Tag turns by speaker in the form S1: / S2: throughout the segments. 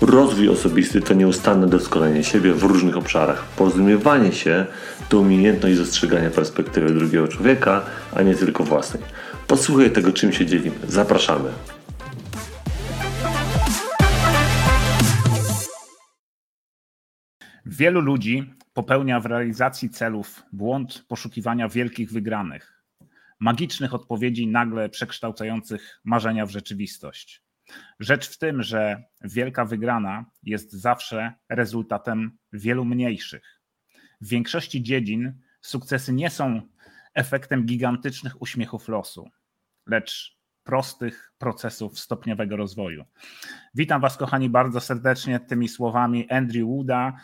S1: Rozwój osobisty to nieustanne doskonalenie siebie w różnych obszarach. Porozumiewanie się to umiejętność dostrzegania perspektywy drugiego człowieka, a nie tylko własnej. Posłuchaj tego, czym się dzielimy. Zapraszamy.
S2: Wielu ludzi popełnia w realizacji celów błąd poszukiwania wielkich wygranych, magicznych odpowiedzi nagle przekształcających marzenia w rzeczywistość. Rzecz w tym, że wielka wygrana jest zawsze rezultatem wielu mniejszych. W większości dziedzin sukcesy nie są efektem gigantycznych uśmiechów losu, lecz prostych procesów stopniowego rozwoju. Witam Was, kochani, bardzo serdecznie tymi słowami Andrew Wooda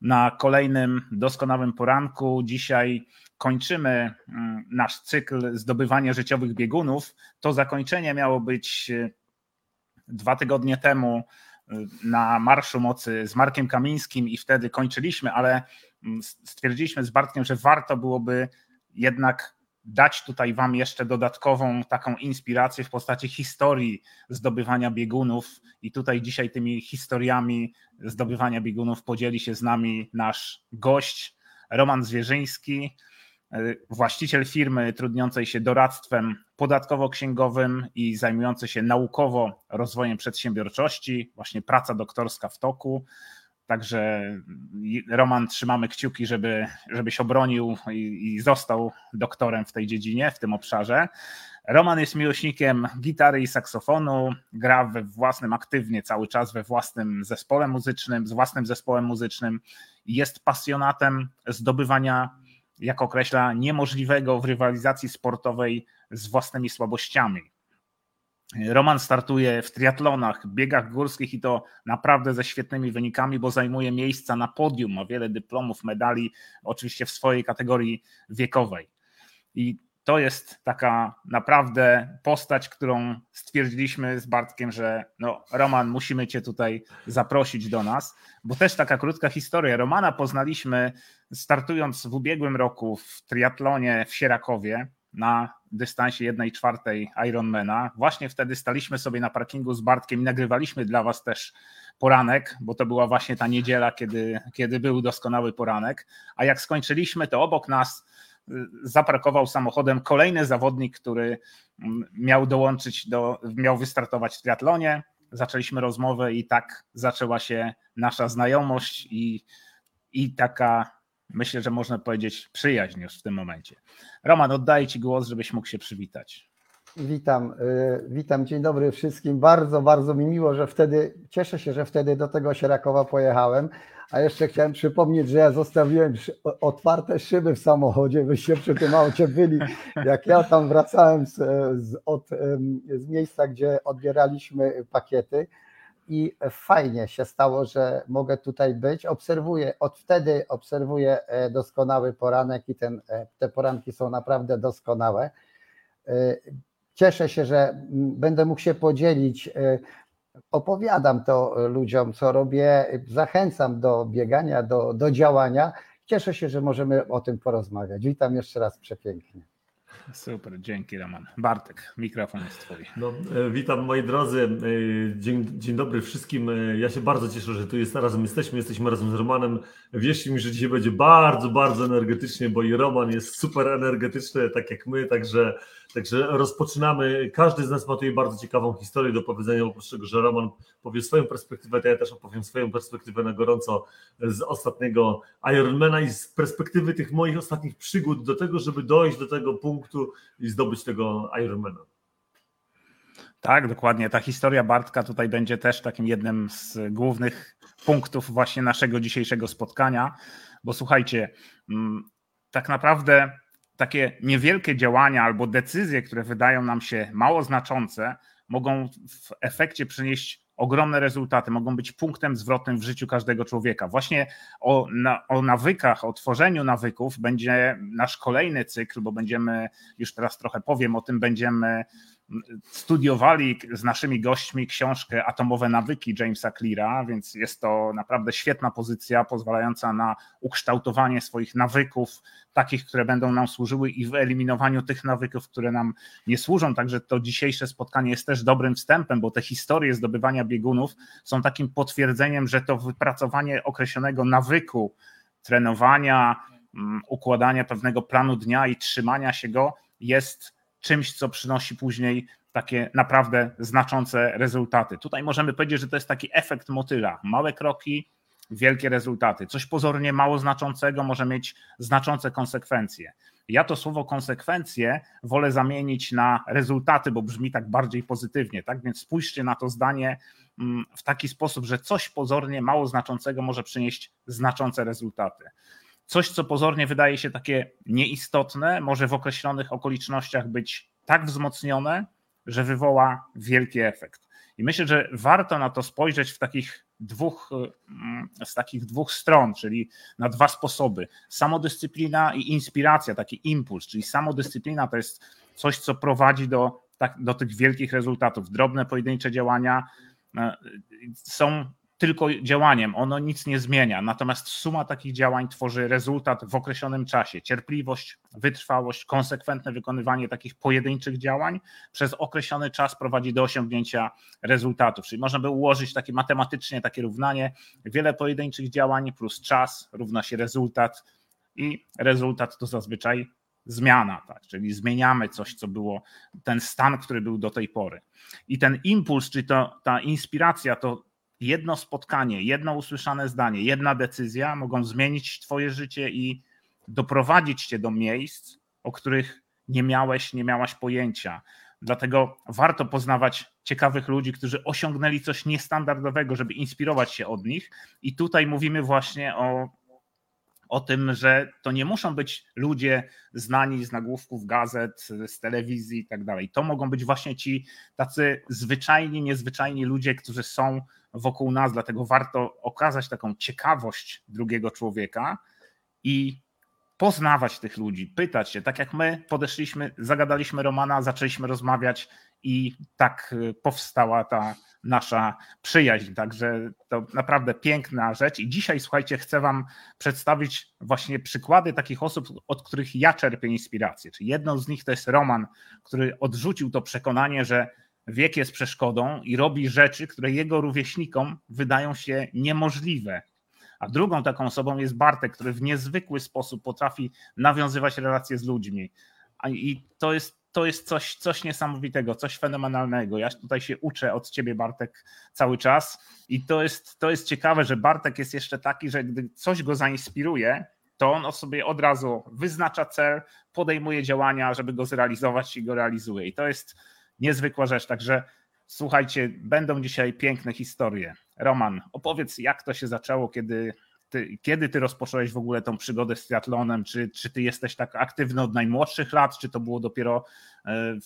S2: na kolejnym doskonałym poranku. Dzisiaj kończymy mm, nasz cykl zdobywania życiowych biegunów. To zakończenie miało być dwa tygodnie temu y, na Marszu Mocy z Markiem Kamińskim i wtedy kończyliśmy, ale mm, stwierdziliśmy z Bartkiem, że warto byłoby jednak dać tutaj Wam jeszcze dodatkową taką inspirację w postaci historii zdobywania biegunów. I tutaj dzisiaj tymi historiami zdobywania biegunów podzieli się z nami nasz gość, Roman Zwierzyński, właściciel firmy trudniącej się doradztwem podatkowo-księgowym i zajmujący się naukowo rozwojem przedsiębiorczości, właśnie praca doktorska w toku. Także Roman, trzymamy kciuki, żeby, żebyś obronił i, i został doktorem w tej dziedzinie, w tym obszarze. Roman jest miłośnikiem gitary i saksofonu, gra we własnym, aktywnie cały czas we własnym zespole muzycznym, z własnym zespołem muzycznym jest pasjonatem zdobywania jak określa, niemożliwego w rywalizacji sportowej z własnymi słabościami. Roman startuje w triatlonach, biegach górskich i to naprawdę ze świetnymi wynikami, bo zajmuje miejsca na podium, ma wiele dyplomów, medali, oczywiście w swojej kategorii wiekowej. I to jest taka naprawdę postać, którą stwierdziliśmy z Bartkiem, że no, Roman, musimy Cię tutaj zaprosić do nas, bo też taka krótka historia. Romana poznaliśmy startując w ubiegłym roku w triatlonie w Sierakowie na dystansie 1,4 Ironmana. Właśnie wtedy staliśmy sobie na parkingu z Bartkiem i nagrywaliśmy dla Was też poranek, bo to była właśnie ta niedziela, kiedy, kiedy był doskonały poranek. A jak skończyliśmy, to obok nas zaparkował samochodem kolejny zawodnik, który mm, miał dołączyć do, miał wystartować w triatlonie. Zaczęliśmy rozmowę i tak zaczęła się nasza znajomość i, i taka, myślę, że można powiedzieć, przyjaźń już w tym momencie. Roman, oddaję Ci głos, żebyś mógł się przywitać.
S3: Witam, y, witam, dzień dobry wszystkim. Bardzo, bardzo mi miło, że wtedy, cieszę się, że wtedy do tego Sierakowa pojechałem. A jeszcze chciałem przypomnieć, że ja zostawiłem otwarte szyby w samochodzie, byście przy tym aucie byli. Jak ja tam wracałem z, z, od, z miejsca, gdzie odbieraliśmy pakiety i fajnie się stało, że mogę tutaj być. Obserwuję, od wtedy obserwuję e, doskonały poranek i ten, e, te poranki są naprawdę doskonałe. E, cieszę się, że będę mógł się podzielić opowiadam to ludziom, co robię, zachęcam do biegania, do, do działania. Cieszę się, że możemy o tym porozmawiać. Witam jeszcze raz przepięknie.
S2: Super, dzięki Roman. Bartek, mikrofon jest twój.
S1: No, e, witam moi drodzy, e, dzień, dzień dobry wszystkim. E, ja się bardzo cieszę, że tu jest, razem jesteśmy, jesteśmy razem z Romanem. Wierzcie mi, że dzisiaj będzie bardzo, bardzo energetycznie, bo i Roman jest super energetyczny, tak jak my, także Także rozpoczynamy. Każdy z nas ma tutaj bardzo ciekawą historię do powiedzenia, oprócz tego, że Roman powie swoją perspektywę, to ja też opowiem swoją perspektywę na gorąco z ostatniego Ironmana i z perspektywy tych moich ostatnich przygód do tego, żeby dojść do tego punktu i zdobyć tego Ironmana.
S2: Tak, dokładnie. Ta historia Bartka tutaj będzie też takim jednym z głównych punktów właśnie naszego dzisiejszego spotkania, bo słuchajcie, mm, tak naprawdę takie niewielkie działania albo decyzje, które wydają nam się mało znaczące, mogą w efekcie przynieść ogromne rezultaty, mogą być punktem zwrotnym w życiu każdego człowieka. Właśnie o, na, o nawykach, o tworzeniu nawyków będzie nasz kolejny cykl, bo będziemy, już teraz trochę powiem o tym, będziemy studiowali z naszymi gośćmi książkę Atomowe nawyki Jamesa Cleara, więc jest to naprawdę świetna pozycja pozwalająca na ukształtowanie swoich nawyków, takich, które będą nam służyły i wyeliminowaniu tych nawyków, które nam nie służą. Także to dzisiejsze spotkanie jest też dobrym wstępem, bo te historie zdobywania biegunów są takim potwierdzeniem, że to wypracowanie określonego nawyku, trenowania, mm, układania pewnego planu dnia i trzymania się go jest czymś, co przynosi później takie naprawdę znaczące rezultaty. Tutaj możemy powiedzieć, że to jest taki efekt motyla. Małe kroki, wielkie rezultaty. Coś pozornie mało znaczącego może mieć znaczące konsekwencje. Ja to słowo konsekwencje wolę zamienić na rezultaty, bo brzmi tak bardziej pozytywnie. Tak więc spójrzcie na to zdanie mm, w taki sposób, że coś pozornie mało znaczącego może przynieść znaczące rezultaty. Coś, co pozornie wydaje się takie nieistotne, może w określonych okolicznościach być tak wzmocnione, że wywoła wielki efekt. I myślę, że warto na to spojrzeć w takich dwóch, mm, z takich dwóch stron, czyli na dwa sposoby. Samodyscyplina i inspiracja, taki impuls, czyli samodyscyplina to jest coś, co prowadzi do, tak, do tych wielkich rezultatów. Drobne, pojedyncze działania e, są tylko działaniem, ono nic nie zmienia. Natomiast suma takich działań tworzy rezultat w określonym czasie. Cierpliwość, wytrwałość, konsekwentne wykonywanie takich pojedynczych działań przez określony czas prowadzi do osiągnięcia rezultatów. Czyli można by ułożyć takie matematycznie takie równanie: wiele pojedynczych działań plus czas równa się rezultat, i rezultat to zazwyczaj zmiana, tak? czyli zmieniamy coś, co było, ten stan, który był do tej pory. I ten impuls, czy to, ta inspiracja, to jedno spotkanie, jedno usłyszane zdanie, jedna decyzja mogą zmienić Twoje życie i doprowadzić Cię do miejsc, o których nie miałeś, nie miałaś pojęcia. Dlatego warto poznawać ciekawych ludzi, którzy osiągnęli coś niestandardowego, żeby inspirować się od nich. I tutaj mówimy właśnie o o tym, że to nie muszą być ludzie znani z nagłówków gazet, z telewizji i tak dalej. To mogą być właśnie ci tacy zwyczajni, niezwyczajni ludzie, którzy są wokół nas, dlatego warto okazać taką ciekawość drugiego człowieka i poznawać tych ludzi, pytać się, tak jak my podeszliśmy, zagadaliśmy Romana, zaczęliśmy rozmawiać i tak powstała ta nasza przyjaźń. Także to naprawdę piękna rzecz. I dzisiaj, słuchajcie, chcę Wam przedstawić właśnie przykłady takich osób, od których ja czerpię inspirację. Czyli jedną z nich to jest Roman, który odrzucił to przekonanie, że wiek jest przeszkodą i robi rzeczy, które jego rówieśnikom wydają się niemożliwe. A drugą taką osobą jest Bartek, który w niezwykły sposób potrafi nawiązywać relacje z ludźmi. I to jest to jest coś, coś niesamowitego, coś fenomenalnego. Ja tutaj się uczę od ciebie, Bartek, cały czas. I to jest, to jest ciekawe, że Bartek jest jeszcze taki, że gdy coś go zainspiruje, to on sobie od razu wyznacza cel, podejmuje działania, żeby go zrealizować i go realizuje. I to jest niezwykła rzecz. Także słuchajcie, będą dzisiaj piękne historie. Roman, opowiedz, jak to się zaczęło, kiedy ty, kiedy ty rozpocząłeś w ogóle tą przygodę z triatlonem? Czy, czy ty jesteś tak aktywny od najmłodszych lat, czy to było dopiero e,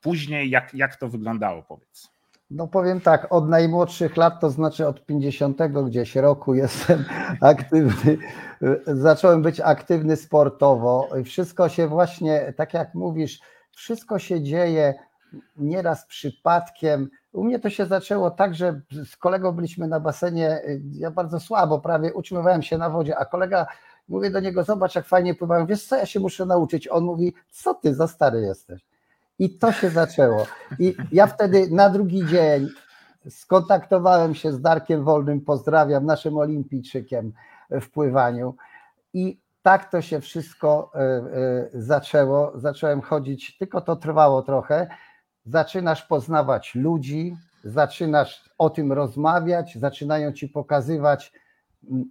S2: później? Jak, jak to wyglądało, powiedz?
S3: No powiem tak, od najmłodszych lat, to znaczy od 50 gdzieś roku jestem aktywny, zacząłem być aktywny sportowo. Wszystko się właśnie, tak jak mówisz, wszystko się dzieje nieraz przypadkiem, u mnie to się zaczęło tak, że z kolegą byliśmy na basenie, y, ja bardzo słabo, prawie utrzymywałem się na wodzie, a kolega, mówię do niego, zobacz jak fajnie pływałem, wiesz co, ja się muszę nauczyć. On mówi, co ty, za stary jesteś. I to się zaczęło. I ja wtedy na drugi dzień skontaktowałem się z Darkiem Wolnym, pozdrawiam, naszym olimpijczykiem w pływaniu i tak to się wszystko y, y, zaczęło. Zacząłem chodzić, tylko to trwało trochę zaczynasz poznawać ludzi, zaczynasz o tym rozmawiać, zaczynają ci pokazywać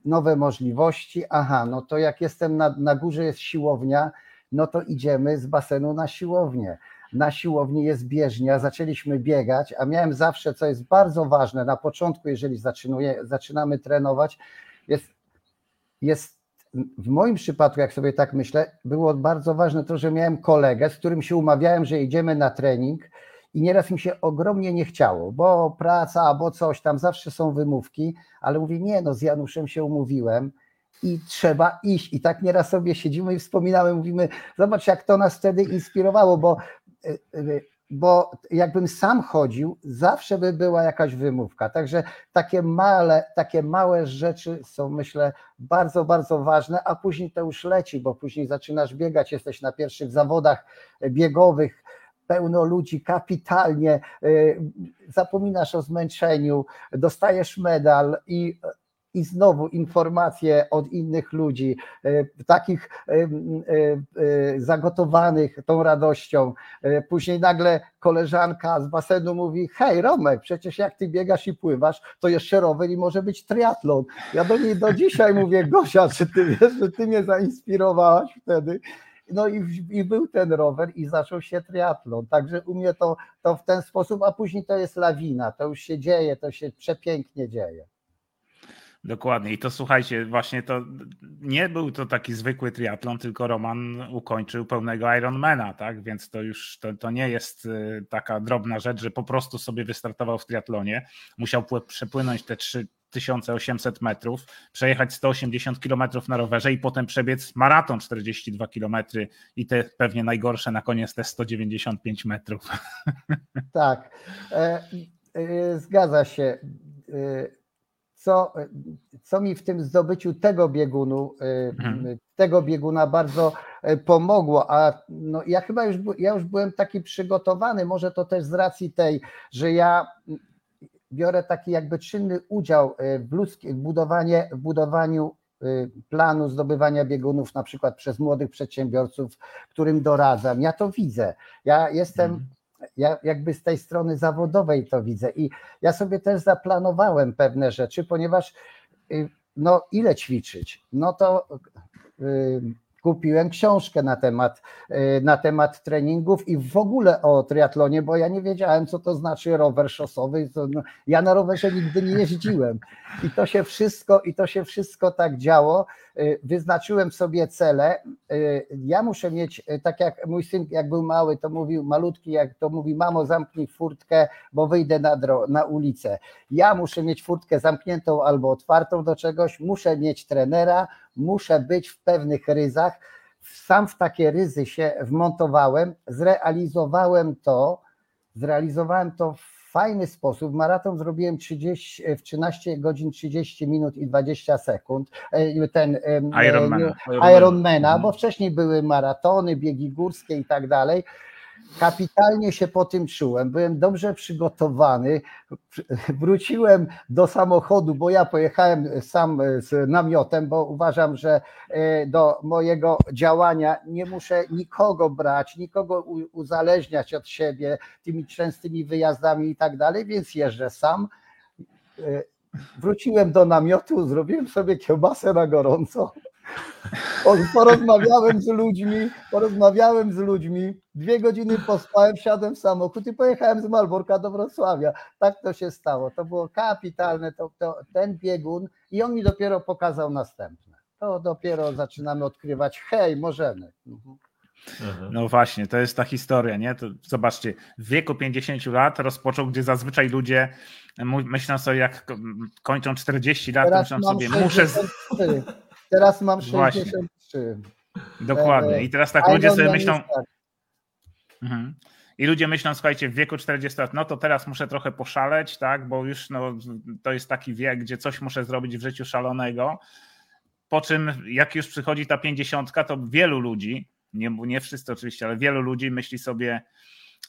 S3: nowe możliwości. Aha, no to jak jestem na, na górze jest siłownia, no to idziemy z basenu na siłownię. Na siłowni jest bieżnia, zaczęliśmy biegać, a miałem zawsze, co jest bardzo ważne, na początku, jeżeli zaczynamy trenować, jest, jest w moim przypadku, jak sobie tak myślę, było bardzo ważne to, że miałem kolegę, z którym się umawiałem, że idziemy na trening i nieraz mi się ogromnie nie chciało, bo praca, bo coś tam, zawsze są wymówki, ale mówię, nie no, z Januszem się umówiłem i trzeba iść. I tak nieraz sobie siedzimy i wspominamy, mówimy, zobacz jak to nas wtedy inspirowało, bo y, y, bo jakbym sam chodził, zawsze by była jakaś wymówka. Także takie małe, takie małe rzeczy są, myślę, bardzo, bardzo ważne, a później to już leci, bo później zaczynasz biegać, jesteś na pierwszych zawodach biegowych, pełno ludzi kapitalnie, y, zapominasz o zmęczeniu, dostajesz medal i i znowu informacje od innych ludzi, e, takich e, e, zagotowanych tą radością. Później nagle koleżanka z basenu mówi: Hej, Romek, przecież jak ty biegasz i pływasz, to jeszcze rower i może być triatlon. Ja do niej do dzisiaj mówię: Gosia, czy ty wiesz, że ty mnie zainspirowałaś wtedy? No i, i, był ten rower i zaczął się triatlon. Także u mnie to, to w ten sposób, a później to jest lawina, to już się dzieje, to się przepięknie dzieje.
S2: Dokładnie. I to słuchajcie, właśnie to nie był to taki zwykły triatlon, tylko Roman ukończył pełnego Ironmana, tak? Więc to już to, to nie jest y, taka drobna rzecz, że po prostu sobie wystartował w triatlonie. Musiał przepłynąć te 3800 metrów, przejechać 180 km na rowerze i potem przebiec maraton 42 km i te pewnie najgorsze na koniec te 195 metrów.
S3: Tak, e, e, zgadza się. Co, co mi w tym zdobyciu tego biegunu, y, mhm. tego bieguna bardzo y, pomogło, a no ja chyba już, ja już byłem taki przygotowany, może to też z racji tej, że ja biorę taki jakby czynny udział y, w, ludzki, w, budowanie, w budowaniu planu zdobywania biegunów, na przykład przez młodych przedsiębiorców, którym doradzam. Ja to widzę. Ja jestem mhm ja jakby z tej strony zawodowej to widzę i ja sobie też zaplanowałem pewne rzeczy, ponieważ y, no ile ćwiczyć? No to y, kupiłem książkę na temat, y, na temat treningów i w ogóle o triatlonie, bo ja nie wiedziałem, co to znaczy rower szosowy. No, ja na rowerze nigdy nie jeździłem. I to się wszystko, i to się wszystko tak działo. Y, wyznaczyłem sobie cele. Y, ja muszę mieć, tak jak mój syn, jak był mały, to mówił, malutki, jak to mówi, mamo, zamknij furtkę, bo wyjdę na, dro- na ulicę. Ja muszę mieć furtkę zamkniętą albo otwartą do czegoś, muszę mieć trenera, muszę być w pewnych ryzach. Sam w takie ryzy się wmontowałem, zrealizowałem to, zrealizowałem to w fajny sposób. Maraton zrobiłem 30, w 13 godzin 30 minut i 20 sekund. E, ten
S2: Ironmana,
S3: Ironmana bo wcześniej były maratony, biegi górskie i tak dalej. Kapitalnie się po tym czułem, byłem dobrze przygotowany. Wróciłem do samochodu, bo ja pojechałem sam z namiotem, bo uważam, że e, do mojego działania nie muszę nikogo brać, nikogo uzależniać od siebie tymi częstymi wyjazdami i tak dalej, więc jeżdżę sam. E, wróciłem do namiotu, zrobiłem sobie kiełbasę na gorąco Porozmawiałem z ludźmi, porozmawiałem z ludźmi, dwie godziny pospałem, wsiadłem w samochód i pojechałem z Malborka do Wrocławia. Tak to się stało. To było kapitalne, to, to, ten biegun i on mi dopiero pokazał następne. To dopiero zaczynamy odkrywać, hej, możemy. Mhm.
S2: No właśnie, to jest ta historia, nie? To zobaczcie, w wieku 50 lat rozpoczął, gdzie zazwyczaj ludzie myślą sobie, jak kończą 40 lat, Teraz myślą sobie, 63.
S3: muszę. Teraz mam 63. Właśnie.
S2: Dokładnie. I teraz tak ludzie sobie myślą. Mhm. I ludzie myślą, słuchajcie, w wieku 40 lat, no to teraz muszę trochę poszaleć, tak, bo już no, to jest taki wiek, gdzie coś muszę zrobić w życiu szalonego. Po czym, jak już przychodzi ta 50, to wielu ludzi, nie, nie wszyscy oczywiście, ale wielu ludzi myśli sobie,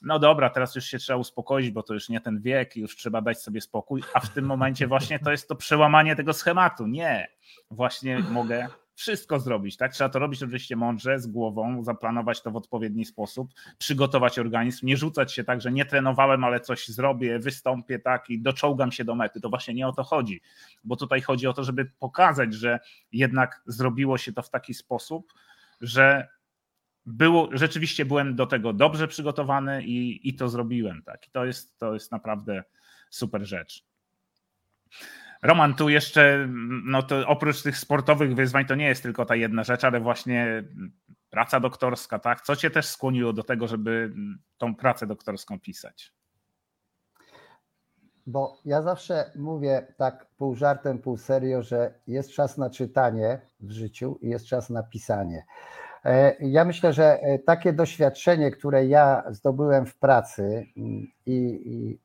S2: no dobra, teraz już się trzeba uspokoić, bo to już nie ten wiek, już trzeba dać sobie spokój, a w tym momencie właśnie to jest to przełamanie tego schematu. Nie, właśnie mogę wszystko zrobić, tak? Trzeba to robić oczywiście mądrze, z głową, zaplanować to w odpowiedni sposób, przygotować organizm, nie rzucać się tak, że nie trenowałem, ale coś zrobię, wystąpię, tak, i doczołgam się do mety. To właśnie nie o to chodzi, bo tutaj chodzi o to, żeby pokazać, że jednak zrobiło się to w taki sposób, że było, rzeczywiście byłem do tego dobrze przygotowany i, i to zrobiłem. Tak. I to jest, to jest naprawdę super rzecz. Roman, tu jeszcze, no to oprócz tych sportowych wyzwań, to nie jest tylko ta jedna rzecz, ale właśnie praca doktorska, tak? Co cię też skłoniło do tego, żeby tą pracę doktorską pisać?
S3: bo ja zawsze mówię tak pół żartem, pół serio, że jest czas na czytanie w życiu i jest czas na pisanie. E, ja myślę, że e, takie doświadczenie, które ja zdobyłem w pracy mm, i, i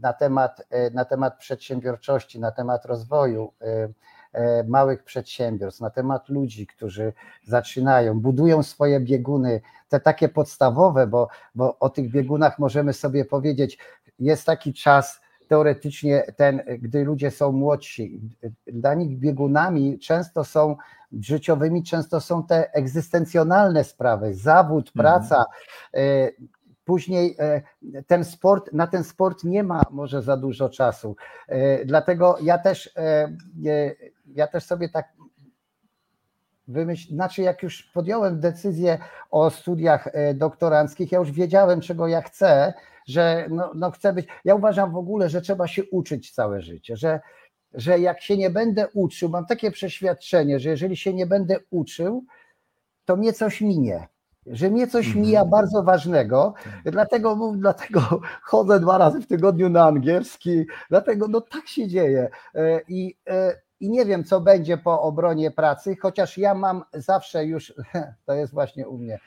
S3: na, temat, e, na temat przedsiębiorczości, na temat rozwoju małych przedsiębiorstw, na temat ludzi, którzy zaczynają, budują swoje bieguny, te takie podstawowe, bo, bo o tych biegunach możemy sobie powiedzieć, jest taki czas, teoretycznie ten, gdy ludzie są młodsi, dla nich biegunami często są życiowymi, często są te egzystencjonalne sprawy, zawód, mhm. praca. Mhm. Później e, ten sport, na ten sport nie ma może za dużo czasu. E, dlatego ja też, ja też sobie tak wymyśl, znaczy jak już podjąłem decyzję o studiach doktoranckich, ja już wiedziałem, czego ja chcę, że no, no chcę być. Ja uważam w ogóle, że trzeba się uczyć całe życie, że, że jak się nie będę uczył, mam takie przeświadczenie, że jeżeli się nie będę uczył, to mnie coś minie. Że mnie coś mhm. mija bardzo ważnego, dlatego, dlatego chodzę dwa razy w tygodniu na angielski, dlatego no tak się dzieje. E, I, e, i nie wiem, co będzie po obronie pracy, chociaż ja mam zawsze już, to jest właśnie u mnie,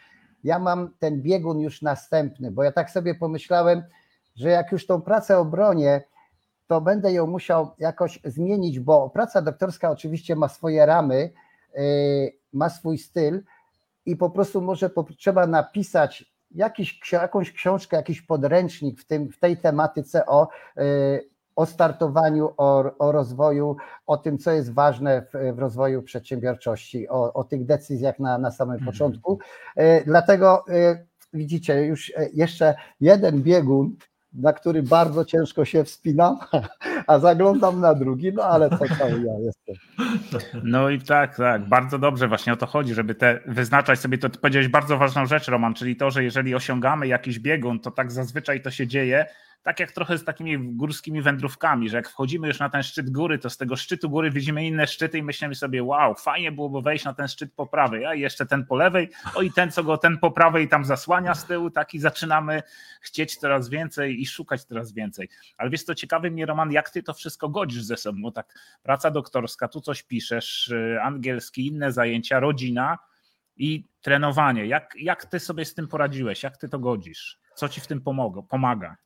S3: ja mam ten biegun już następny, bo ja tak sobie pomyślałem, że jak już tą pracę obronię, to będę ją musiał jakoś zmienić, bo praca doktorska oczywiście ma swoje ramy, yy, ma swój styl i po prostu może trzeba napisać jakiś, jakąś książkę, jakiś podręcznik w, tym, w tej tematyce o yy, o startowaniu, o, o rozwoju, o tym, co jest ważne w, w rozwoju przedsiębiorczości, o, o tych decyzjach na, na samym mhm. początku. E, dlatego e, widzicie, już e, jeszcze jeden biegun, na który bardzo ciężko się wspinam, a zaglądam na drugi, no ale to cały ja jestem.
S2: No i tak, tak, bardzo dobrze właśnie o to chodzi, żeby te wyznaczać sobie, to powiedziałeś bardzo ważną rzecz, Roman, czyli to, że jeżeli osiągamy jakiś biegun, to tak zazwyczaj to się dzieje, tak jak trochę z takimi górskimi wędrówkami, że jak wchodzimy już na ten szczyt góry, to z tego szczytu góry widzimy inne szczyty i myślimy sobie, wow, fajnie byłoby wejść na ten szczyt po prawej, a jeszcze ten po lewej, o i ten, co go ten po prawej tam zasłania z tyłu, tak i zaczynamy chcieć coraz więcej i szukać coraz więcej. Ale wiesz, to ciekawy mnie, Roman, jak ty to wszystko godzisz ze sobą, tak praca doktorska, tu coś piszesz, y, angielski, inne zajęcia, rodzina i trenowanie. Jak, jak ty sobie z tym poradziłeś? Jak ty to godzisz? Co ci w tym pomoga? pomaga?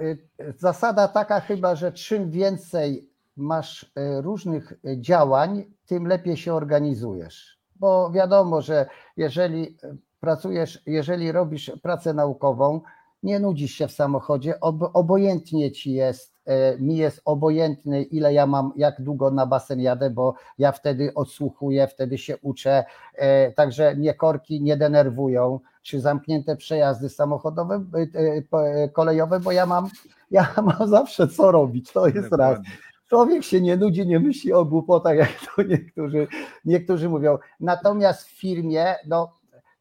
S3: Y, zasada taka chyba, że czym więcej masz y, różnych działań, tym lepiej się organizujesz. Bo wiadomo, że jeżeli pracujesz, jeżeli robisz pracę naukową, nie nudzisz się w samochodzie, obojętnie ci jest, mi jest obojętne, ile ja mam, jak długo na basen jadę, bo ja wtedy odsłuchuję, wtedy się uczę, także mnie korki nie denerwują czy zamknięte przejazdy samochodowe, y, kolejowe, bo ja mam, ja mam zawsze co robić, to jest Dokładnie. raz. Człowiek się nie nudzi, nie myśli o głupotach, jak to niektórzy, niektórzy mówią. Natomiast w firmie, no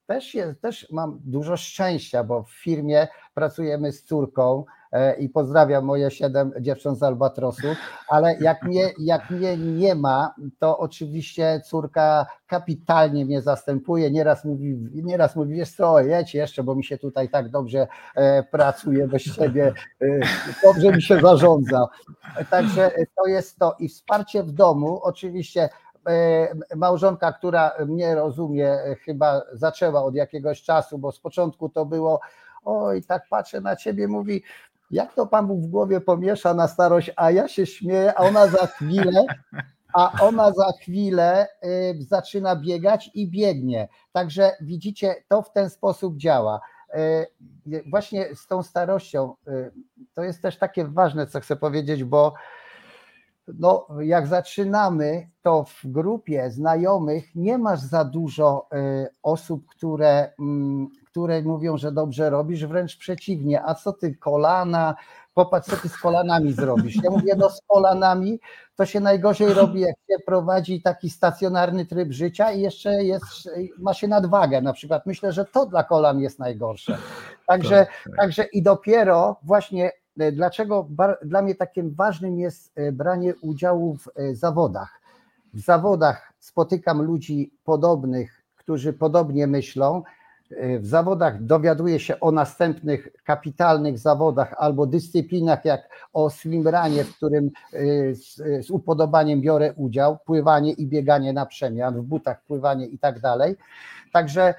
S3: też, jest, też mam dużo szczęścia, bo w firmie pracujemy z córką, E, i pozdrawiam moje siedem dziewcząt z Albatrosu, ale jak mnie, jak mnie nie ma, to oczywiście córka kapitalnie mnie zastępuje, nieraz mówi, nieraz mówi, wiesz co, jedź jeszcze, bo mi się tutaj tak dobrze e, pracuje bez siebie, e, dobrze mi się zarządza. Także to jest to i wsparcie w domu, oczywiście małżonka, która mnie rozumie, chyba zaczęła od jakiegoś czasu, bo z początku to było, oj, tak patrzę na ciebie, mówi, jak to Pan w głowie pomiesza na starość, a ja się śmieję, a ona za chwilę, a ona za chwilę y, zaczyna biegać i biegnie. Także widzicie, to w ten sposób działa. Y, właśnie z tą starością, y, to jest też takie ważne, co chcę powiedzieć, bo no, jak zaczynamy, to w grupie znajomych nie masz za dużo osób, które, mm, które mówią, że dobrze robisz, wręcz przeciwnie, a co ty kolana, popatrz co ty z kolanami zrobisz. Ja mówię, no z kolanami to się najgorzej robi, jak się prowadzi taki stacjonarny tryb życia i jeszcze jest, ma się nadwagę na przykład. Myślę, że to dla kolan jest najgorsze. Także, tak, tak. także i dopiero właśnie e, dlaczego dla mnie takim ważnym jest e, branie udziału w e, zawodach. W zawodach spotykam ludzi podobnych, którzy podobnie myślą, w zawodach dowiaduje się o następnych kapitalnych zawodach albo dyscyplinach, jak o swimranie, w którym z, z upodobaniem biorę udział, pływanie i bieganie na przemian, w butach pływanie i tak dalej. Także,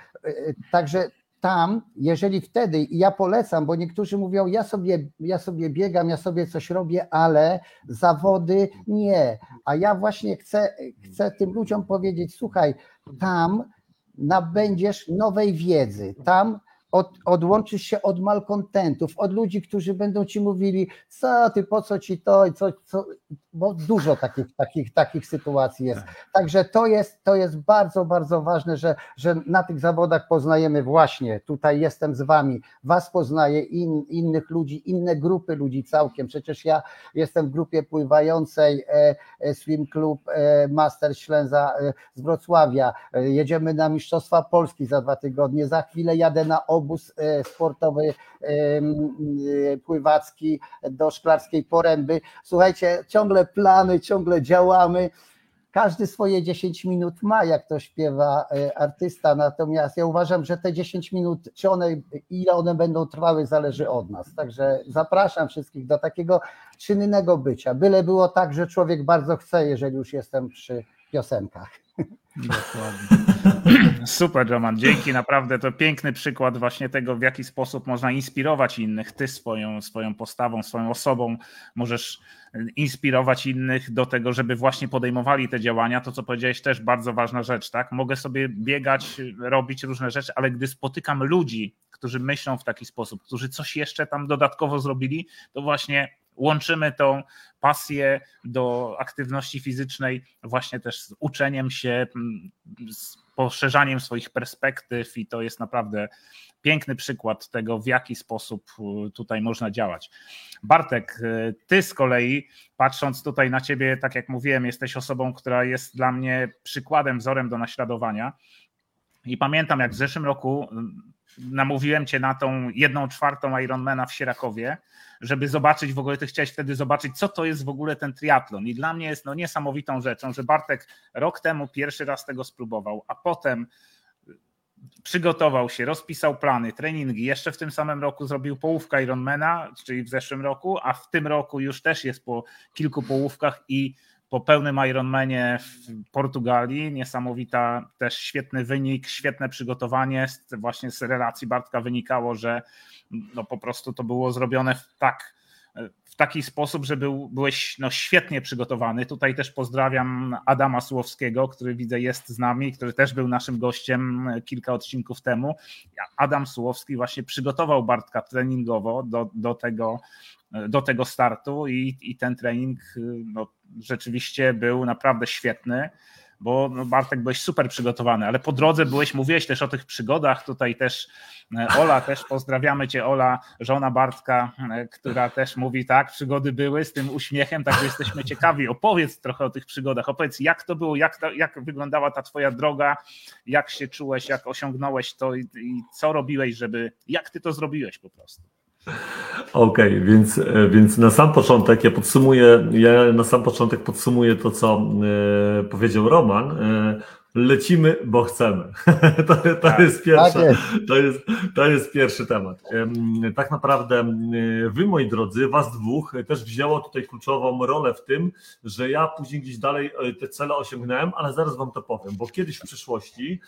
S3: także tam, jeżeli wtedy, i ja polecam, bo niektórzy mówią, ja sobie, ja sobie biegam, ja sobie coś robię, ale zawody nie. A ja właśnie chcę, chcę tym ludziom powiedzieć, słuchaj, tam nabędziesz nowej wiedzy, tam od, odłączysz się od malkontentów, od ludzi, którzy będą ci mówili, co ty, po co ci to, co, co, bo dużo takich, takich, takich sytuacji jest. Tak. Także to jest, to jest bardzo, bardzo ważne, że, że na tych zawodach poznajemy właśnie, tutaj jestem z wami, was poznaję, in, innych ludzi, inne grupy ludzi całkiem. Przecież ja jestem w grupie pływającej e, e Swim Club e, Master Ślęza e, z Wrocławia. E, jedziemy na Mistrzostwa Polski za dwa tygodnie. Za chwilę jadę na obóz e, sportowy pływacki do Szklarskiej Poręby. Słuchajcie, ciągle plany, ciągle działamy. Każdy swoje 10 minut ma, jak to śpiewa e, artysta, natomiast ja uważam, że te 10 minut, czy one, ile one będą trwały, zależy od nas. Także zapraszam wszystkich do takiego czynnego bycia. Byle było tak, że człowiek bardzo chce, jeżeli już jestem przy piosenkach.
S2: Dokładnie. Super, Roman. Dzięki, naprawdę to piękny przykład właśnie tego, w jaki sposób można inspirować innych. Ty swoją, swoją postawą, swoją osobą możesz inspirować innych do tego, żeby właśnie podejmowali te działania. To, co powiedziałeś, też bardzo ważna rzecz, tak? Mogę sobie biegać, robić różne rzeczy, ale gdy spotykam ludzi, którzy myślą w taki sposób, którzy coś jeszcze tam dodatkowo zrobili, to właśnie łączymy tą pasję do aktywności fizycznej właśnie też z uczeniem się, mm, z poszerzaniem swoich perspektyw i to jest naprawdę piękny przykład tego, w jaki sposób y, tutaj można działać. Bartek, y, ty z kolei, patrząc tutaj na ciebie, tak jak mówiłem, jesteś osobą, która jest dla mnie przykładem, wzorem do naśladowania. I pamiętam, jak w zeszłym roku namówiłem cię na tą jedną czwartą Ironmana w Sierakowie, żeby zobaczyć w ogóle, ty chciałeś wtedy zobaczyć, co to jest w ogóle ten triatlon. I dla mnie jest no, niesamowitą rzeczą, że Bartek rok temu pierwszy raz tego spróbował, a potem przygotował się, rozpisał plany, treningi. Jeszcze w tym samym roku zrobił połówkę Ironmana, czyli w zeszłym roku, a w tym roku już też jest po kilku połówkach i po pełnym Ironmanie w Portugalii. Niesamowita też świetny wynik, świetne przygotowanie. Właśnie z relacji Bartka wynikało, że no po prostu to było zrobione w tak w taki sposób, że był, byłeś no, świetnie przygotowany. Tutaj też pozdrawiam Adama Słowskiego, który widzę jest z nami, który też był naszym gościem kilka odcinków temu. Adam Słowski właśnie przygotował Bartka treningowo do, do, tego, do tego startu i, i ten trening no, rzeczywiście był naprawdę świetny bo no, Bartek byłeś super przygotowany, ale po drodze byłeś, mówiłeś też o tych przygodach, tutaj też e, Ola, też pozdrawiamy Cię Ola, żona Bartka, e, która też mówi tak, przygody były z tym uśmiechem, także jesteśmy ciekawi, opowiedz trochę o tych przygodach, opowiedz jak to było, jak, to, jak wyglądała ta Twoja droga, jak się czułeś, jak osiągnąłeś to i, i co robiłeś, żeby, jak Ty to zrobiłeś po prostu.
S4: Okej, okay, więc, e, więc na sam początek ja podsumuję, ja na sam początek podsumuję to, co e, powiedział Roman. Lecimy, bo chcemy. To, to tak, jest pierwsze, tak jest. To, jest, to jest pierwszy temat. Tak naprawdę wy, moi drodzy, was dwóch też wzięło tutaj kluczową rolę w tym, że ja później gdzieś dalej e, te cele osiągnąłem, ale zaraz wam to powiem, bo kiedyś w przyszłości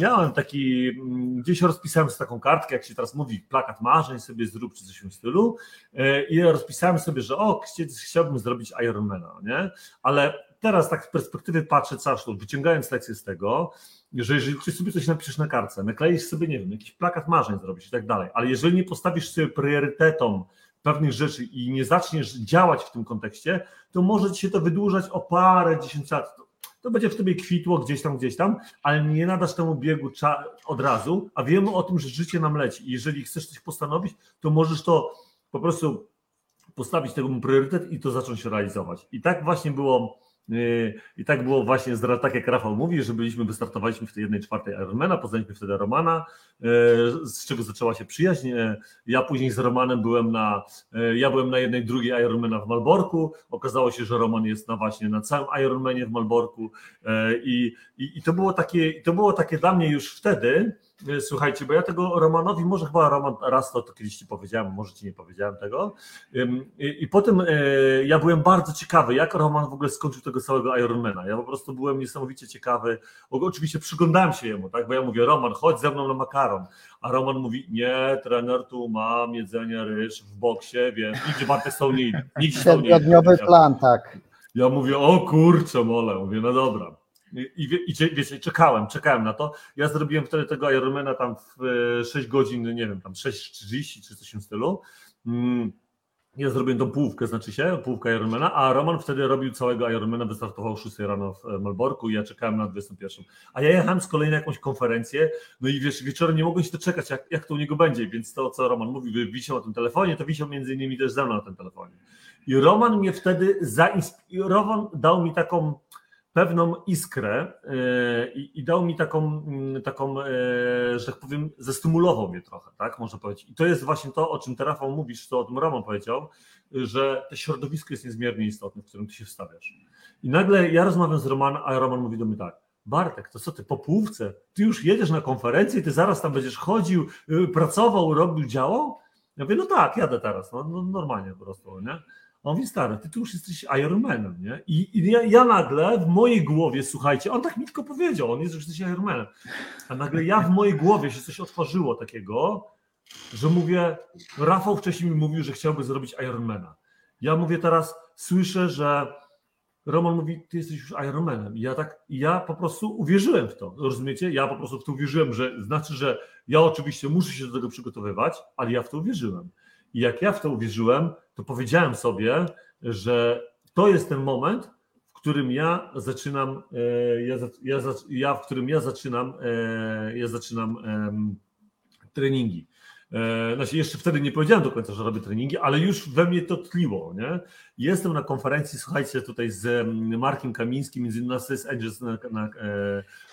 S4: miałem taki, gdzieś rozpisałem sobie taką kartkę, jak się teraz mówi, plakat marzeń sobie zrób, czy coś w tym stylu e, i rozpisałem sobie, że o, chciałbym zrobić Ironmana, nie? Ale teraz tak z perspektywy patrzę cały wyciągając lekcję z tego, że jeżeli ktoś sobie coś napiszesz na kartce, nakleisz sobie, nie wiem, jakiś plakat marzeń zrobić i tak dalej, ale jeżeli nie postawisz sobie priorytetom pewnych rzeczy i nie zaczniesz działać w tym kontekście, to może ci się to wydłużać o parę, dziesięć lat. To będzie w tobie kwitło gdzieś tam, gdzieś tam, ale nie nadasz temu biegu od razu, a wiemy o tym, że życie nam leci i jeżeli chcesz coś postanowić, to możesz to po prostu postawić temu priorytet i to zacząć realizować. I tak właśnie było i tak było właśnie, tak jak Rafał mówi, że byliśmy, wystartowaliśmy w tej jednej czwartej Ironmana, poznaliśmy wtedy Romana, e, z czego zaczęła się przyjaźń. E, ja później z Romanem byłem na, ja byłem na jednej drugiej Ironmana w Malborku. Okazało się, że Roman jest na właśnie na całym Ironmanie w Malborku i, i, i to było takie, to było takie dla mnie już wtedy, słuchajcie, bo ja tego Romanowi, może chyba Roman raz to, to kiedyś ci powiedziałem, może ci nie powiedziałem tego. I, i potem ja byłem bardzo ciekawy, jak Roman w ogóle skończył tego całego Ironmana. Ja po prostu byłem niesamowicie ciekawy. Oczywiście przyglądałem się jemu, tak? Bo ja mówię, Roman, chodź ze mną na makaron. A Roman mówi, nie, trener tu mam jedzenie ryż w boksie, więc nigdzie Bartek są nie nie
S3: idzie. plan, tak.
S4: Ja mówię, o kurczę mole, mówię, no dobra. I, i, wiecie, czekałem, czekałem na to. Ja zrobiłem wtedy tego Ironmana tam w 6 e, godzin, nie wiem, tam 6.30 czy coś w tym stylu. Mm, ja zrobiłem tą połówkę, znaczy się, połówkę Ironmana, a Roman wtedy robił całego Ironmana, wystartował 6 rano w e, Malborku i ja czekałem na 21. A ja jechałem z kolei na jakąś konferencję, no i wiesz, wieczorem nie mogłem się doczekać, jak, jak to u niego będzie, więc to, co Roman mówi, wisiał na tym telefonie, to wisiał między innymi też ze mną na tym telefonie. I Roman mnie wtedy zainspirował, dał mi taką pewną iskrę e, i, dał mi taką, mm, taką, e, że tak powiem, zestymulował mnie trochę, tak można powiedzieć. I to jest właśnie to, o czym ty Rafał mówisz, to o tym Roman powiedział, że to środowisko jest niezmiernie istotne, w którym ty się wstawiasz. I nagle ja rozmawiam z Romanem, a Roman mówi do mnie tak, Bartek, to co ty po półce? Ty już jedziesz na konferencję, ty zaraz tam będziesz chodził, y, pracował, robił, działał? Ja mówię, no tak, jadę teraz, no, no normalnie po prostu, nie? On mówi, stary, ty tu już jesteś Ironmanem, nie? I, i ja, ja, nagle w mojej głowie, słuchajcie, on tak mi tylko powiedział, on jest, że jesteś Ironmanem. A nagle ja w mojej głowie się coś otworzyło takiego, że mówię, Rafał wcześniej mi mówił, że chciałby zrobić Ironmana. Ja mówię teraz, słyszę, że Roman mówi, ty jesteś już Ironmanem. I ja tak, ja po prostu uwierzyłem w to, rozumiecie? Ja po prostu w to uwierzyłem, że znaczy, że ja oczywiście muszę się do tego przygotowywać, ale ja w to uwierzyłem. I jak ja w to uwierzyłem, to powiedziałem sobie, że to jest ten moment, w którym ja zaczynam, e, ja, ja, ja w którym ja zaczynam, e, ja zaczynam treningi. E, znaczy jeszcze wtedy nie powiedziałem do końca, że robię treningi, ale już we mnie to tliło. Nie? Jestem na konferencji, słuchajcie, tutaj z Markiem Kamińskim, między innymi z Angels na, na,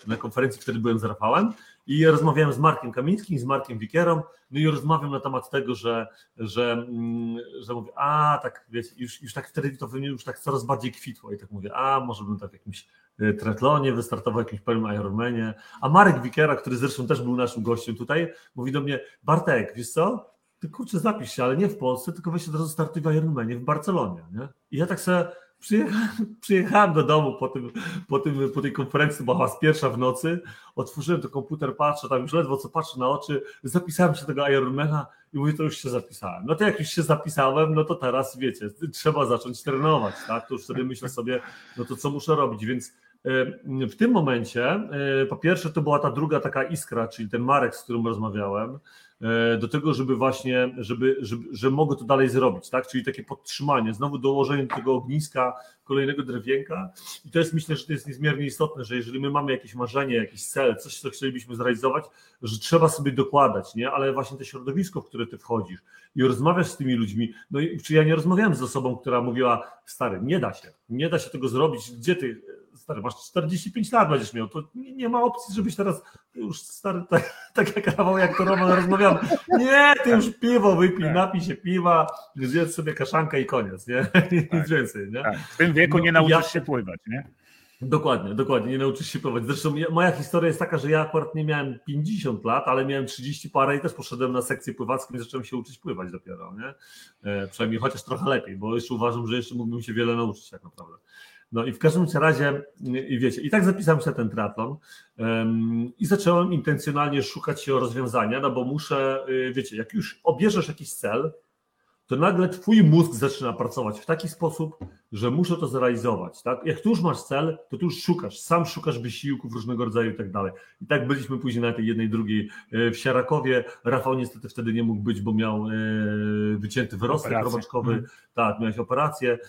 S4: na konferencji, wtedy byłem z Rafałem i rozmawiałem z Markiem Kamińskim, z Markiem Wikierą, no i rozmawiam na temat tego, że, że, mm, że mówię, a tak, wiecie, już, już tak wtedy to we mnie już tak coraz bardziej kwitło i tak mówię, a może bym tak jakimś e, tretlonie wystartował, jakimś pełnym Ironmanie, a Marek Wikiera, który zresztą też był naszym gościem tutaj, mówi do mnie, Bartek, wiesz co, ty kurczę zapisz się, ale nie w Polsce, tylko weź od razu startuj w Ironmanie w Barcelonie, nie? I ja tak sobie Przyjechałem, przyjechałem do domu po, tym, po, tym, po tej konferencji, bo była pierwsza w nocy, otworzyłem to komputer, patrzę, tam już ledwo co patrzę na oczy, zapisałem się tego Ironmana i mówię, to już się zapisałem. No to jak już się zapisałem, no to teraz wiecie, trzeba zacząć trenować, tak? To już wtedy myślę sobie, no to co muszę robić, więc w tym momencie, e, po pierwsze, to była ta druga taka iskra, czyli ten Marek, z którym rozmawiałem, E, do tego, żeby właśnie, żeby, żeby, że mogę to dalej zrobić, tak? Czyli takie podtrzymanie, znowu dołożenie do tego ogniska kolejnego drewienka. I to jest myślę, że to jest niezmiernie istotne, że jeżeli my mamy jakieś marzenie, jakiś cel, coś, co chcielibyśmy zrealizować, że trzeba sobie dokładać, nie? Ale właśnie to środowisko, w które ty wchodzisz i rozmawiasz z tymi ludźmi, no i czy ja nie rozmawiałem z osobą, która mówiła, stary, nie da się, nie da się tego zrobić, gdzie ty stary, masz 45 lat będziesz miał, to nie, ma opcji, żebyś teraz już stary, tak, tak jak Rafał, jak to Roman rozmawiamy, nie, ty już piwo wypij, tak. napij się piwa, zjedz sobie kaszankę i koniec, nie? Nic
S2: tak.
S4: więcej, nie? Tak.
S2: W tym wieku no, nie nauczysz ja... się pływać, nie?
S4: Dokładnie, dokładnie, nie nauczysz się pływać. Zresztą moja historia jest taka, że ja akurat nie miałem 50 lat, ale miałem 30 parę i też poszedłem na sekcję pływacką i zacząłem się uczyć pływać dopiero, nie? E, przynajmniej chociaż trochę lepiej, bo jeszcze uważam, że jeszcze mógłbym się wiele nauczyć tak naprawdę. No i w każdym razie, i wiecie, i tak zapisałem się na ten triatlon um, i zacząłem intencjonalnie szukać się rozwiązania, no bo muszę, y, wiecie, jak już obierzesz jakiś cel, to nagle twój mózg zaczyna pracować w taki sposób, że muszę to zrealizować. Tak? Jak tu już masz cel, to tu już szukasz, sam szukasz wysiłków różnego rodzaju i tak dalej. I tak byliśmy później na tej jednej, drugiej e, w Siarakowie. Rafał niestety wtedy nie mógł być, bo miał e, wycięty wyrostek robaczkowy. Hmm. Tak, miałeś operację,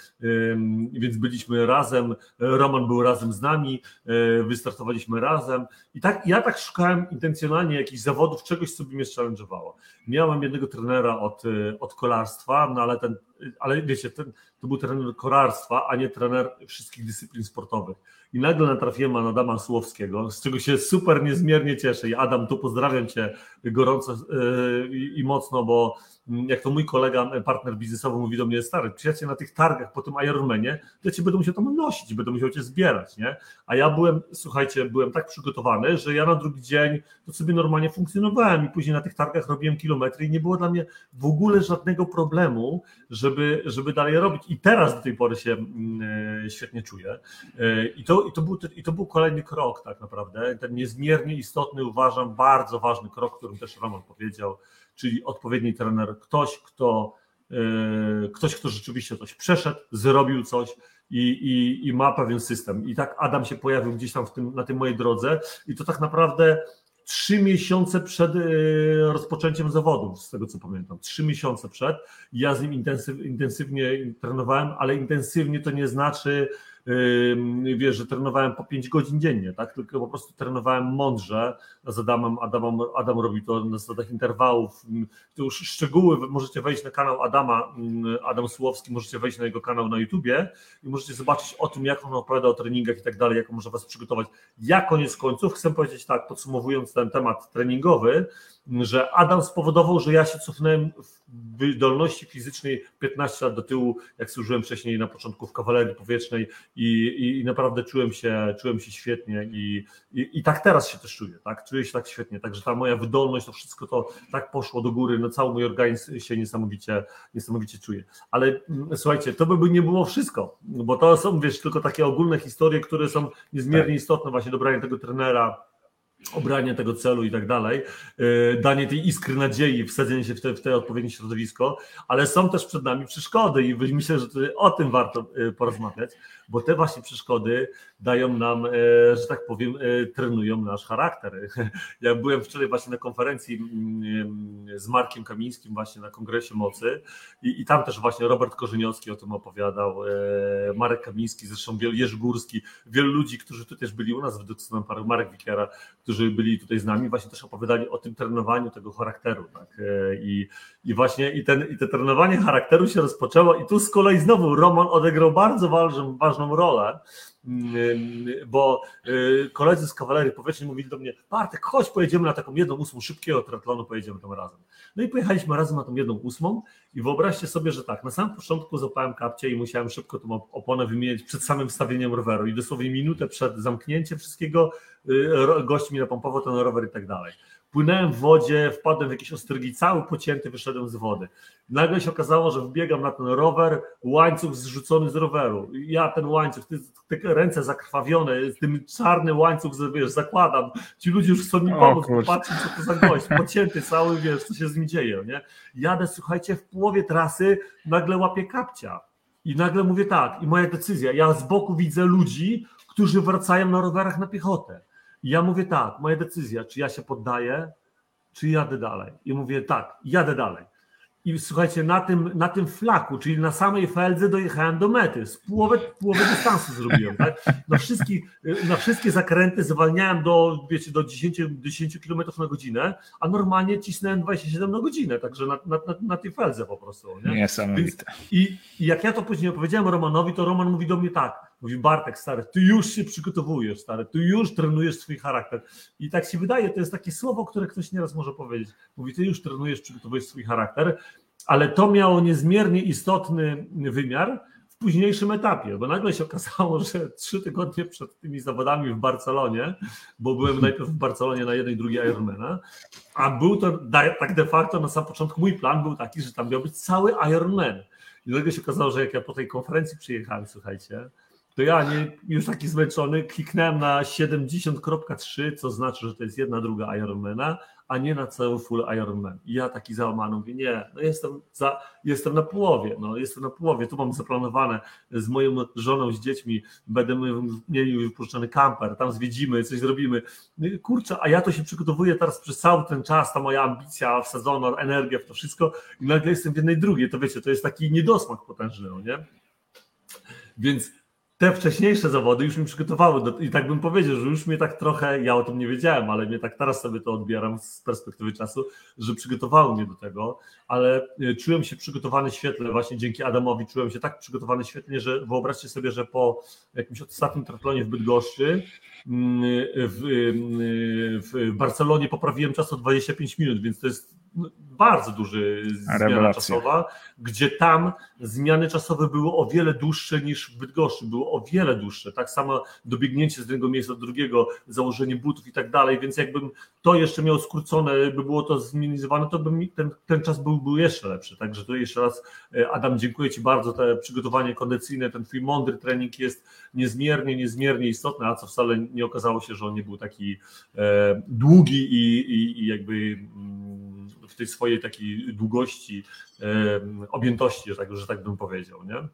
S4: więc byliśmy razem. Roman był razem z nami, e, wystartowaliśmy razem. I tak ja tak szukałem intencjonalnie jakichś zawodów, czegoś, co by mnie challenge'owało. Miałem jednego trenera od, od kolarstwa, no ale ten ale wiecie, ten, to był trener korarstwa, a nie trener wszystkich dyscyplin sportowych. I nagle natrafiłem na Adama Słowskiego, z czego się super niezmiernie cieszę. I Adam, tu pozdrawiam Cię gorąco yy, i mocno, bo mm, jak to mój kolega, partner biznesowy mówi do mnie, stary, przyjaciel na tych targach po tym Ironmanie, to cię będę musiał tam nosić, będę musiał cię zbierać, nie? A ja byłem, słuchajcie, byłem tak przygotowany, że ja na drugi dzień to sobie normalnie funkcjonowałem i później na tych targach robiłem kilometry i nie było dla mnie w ogóle żadnego problemu, żeby, żeby dalej robić. I teraz do tej pory się mm, świetnie czuję. E, I to, i, to był, I to był kolejny krok tak naprawdę, ten niezmiernie istotny, uważam, bardzo ważny krok, którym też Roman powiedział, czyli odpowiedni trener, ktoś, kto, e, ktoś, kto rzeczywiście coś przeszedł, zrobił coś, i, i, i, ma pewien system. I tak Adam się pojawił gdzieś tam tym, na tej mojej drodze, i to tak naprawdę trzy miesiące przed e, rozpoczęciem zawodów, z tego co pamiętam. Trzy miesiące przed. Ja z nim intensyw, intensywnie trenowałem, ale intensywnie to nie znaczy wiesz, że trenowałem po 5 godzin dziennie, tak? Tylko po prostu trenowałem mądrze z Adamem. Adam, Adam robi to na zasadach interwałów. To już szczegóły możecie wejść na kanał Adama, Adam Słowski, możecie wejść na jego kanał na YouTubie i możecie zobaczyć o tym, jak on opowiada o treningach i tak dalej, jak on może was przygotować. Ja koniec końców chcę powiedzieć tak, podsumowując ten temat treningowy, że Adam spowodował, że ja się cofnąłem w wydolności fizycznej 15 lat do tyłu, jak służyłem wcześniej na początku w kawalerii powietrznej i, i, naprawdę czułem się, czułem się świetnie i, i, i, tak teraz się też czuję, tak? Czuję się tak świetnie, także ta moja wydolność, to wszystko to tak poszło do góry, no cały mój organizm się niesamowicie, niesamowicie czuje. Ale mm, słuchajcie, to by nie było wszystko, bo to są, wiesz, tylko takie ogólne historie, które są niezmiernie tak. istotne, właśnie dobranie tego trenera, obranie tego celu i tak dalej, e, danie tej iskry nadziei, wsadzenie się w te, w te odpowiednie środowisko, ale są też przed nami przeszkody i myślę, że o tym warto e, porozmawiać, bo te właśnie przeszkody dają nam, e, że tak powiem, trenują nasz charakter. Ja byłem wczoraj właśnie na konferencji mm, z Markiem Kamińskim właśnie na Kongresie Mocy i, i tam też właśnie Robert Korzyniowski o tym opowiadał, Marek Kamiński, zresztą Jerzy Górski, wielu ludzi, którzy tu też byli u nas w Duksonem Marek Wikiera, którzy byli tutaj z nami, właśnie też opowiadali o tym trenowaniu tego charakteru. Tak? E, I, i właśnie i, ten, i to trenowanie charakteru się rozpoczęło i tu z kolei znowu Roman odegrał bardzo ważną, ważną rolę, bo y, koledzy z kawalerii powietrznej mówili do mnie, Bartek, chodź, pojedziemy na taką jedną ósmą szybkiego triatlonu, pojedziemy tam razem. No i pojechaliśmy razem na tą jedną ósmą i wyobraźcie sobie, że tak, na samym początku zapałem kapcie i musiałem szybko tą oponę wymienić przed samym stawieniem roweru i dosłownie minutę przed zamknięciem wszystkiego y, gość mi napompował ten rower i tak dalej płynąłem w wodzie, wpadłem w jakieś ostrygi, cały pocięty wyszedłem z wody. Nagle się okazało, że wbiegam na ten rower, łańcuch zrzucony z roweru. Ja ten łańcuch, te, te ręce zakrwawione, z tym czarny łańcuch, wiesz, zakładam. Ci ludzie już chcą mi pomóc, patrzą, co to za gość, pocięty cały, wiesz, co się z nim dzieje, nie? Jadę, słuchajcie, w połowie trasy nagle łapię kapcia. I nagle mówię tak, i moja decyzja, ja z boku widzę ludzi, którzy wracają na rowerach na piechotę. Ja mówię tak, moja decyzja, czy ja się poddaję, czy jadę dalej. I mówię tak, jadę dalej. I słuchajcie, na tym, na tym flaku, czyli na samej feldze dojechałem do mety. Z połowę, połowę dystansu zrobiłem. Tak? Na, wszystkie, na wszystkie zakręty zwalniałem do, wiecie, do 10, 10 km na godzinę, a normalnie cisnąłem 27 na godzinę, także na, na, na, na tej feldze po prostu. Nie?
S2: Niesamowite.
S4: Więc, i, I jak ja to później opowiedziałem Romanowi, to Roman mówi do mnie tak, Mówi Bartek, stary, ty już się przygotowujesz, stary, ty już trenujesz swój charakter. I tak się wydaje, to jest takie słowo, które ktoś nieraz może powiedzieć. Mówi, ty już trenujesz, przygotowujesz swój charakter, ale to miało niezmiernie istotny wymiar w późniejszym etapie, bo nagle się okazało, że trzy tygodnie przed tymi zawodami w Barcelonie, bo byłem najpierw w Barcelonie na jednej, drugiej Ironmana, a był to tak de facto na sam początku mój plan był taki, że tam miał być cały Ironman. I nagle się okazało, że jak ja po tej konferencji przyjechałem, słuchajcie, to ja nie, już taki zmęczony kliknąłem na 70.3, co znaczy, że to jest jedna druga Ironmana, a nie na cały full Ironman. I ja taki załamany mówię, nie, no jestem, za, jestem na połowie, no jestem na połowie, tu mam zaplanowane z moją żoną, z dziećmi, będziemy mieli wypuszczony kamper, tam zwiedzimy, coś zrobimy. Kurczę, a ja to się przygotowuję teraz przez cały ten czas, ta moja ambicja wsadzona, energia w to wszystko i nagle jestem w jednej drugiej, to wiecie, to jest taki niedosmak potężny, no nie? Więc te wcześniejsze zawody już mi przygotowały do, i tak bym powiedział, że już mnie tak trochę, ja o tym nie wiedziałem, ale mnie tak teraz sobie to odbieram z perspektywy czasu, że przygotowały mnie do tego, ale e, czułem się przygotowany świetnie, właśnie dzięki Adamowi czułem się tak przygotowany świetnie, że wyobraźcie sobie, że po jakimś ostatnim triatlonie w Bydgoszczy mm, w, w Barcelonie poprawiłem czas o 25 minut, więc to jest bardzo duży zmiana czasowa, gdzie tam zmiany czasowe były o wiele dłuższe niż w Bydgoszczy, były o wiele dłuższe. Tak samo dobiegnięcie z jednego miejsca do drugiego, założenie butów i tak dalej, więc jakbym to jeszcze miał skrócone, by było to zminimalizowane, to by mi ten, ten czas był, był jeszcze lepszy. Także tu jeszcze raz e, Adam, dziękuję Ci bardzo, te przygotowanie kondycyjne, ten Twój mądry trening jest niezmiernie, niezmiernie istotny, a co wcale nie okazało się, że on nie był taki e, długi i, i, i jakby mm, w tej swojej takiej długości, objętości, że tak, że tak bym powiedział, nie?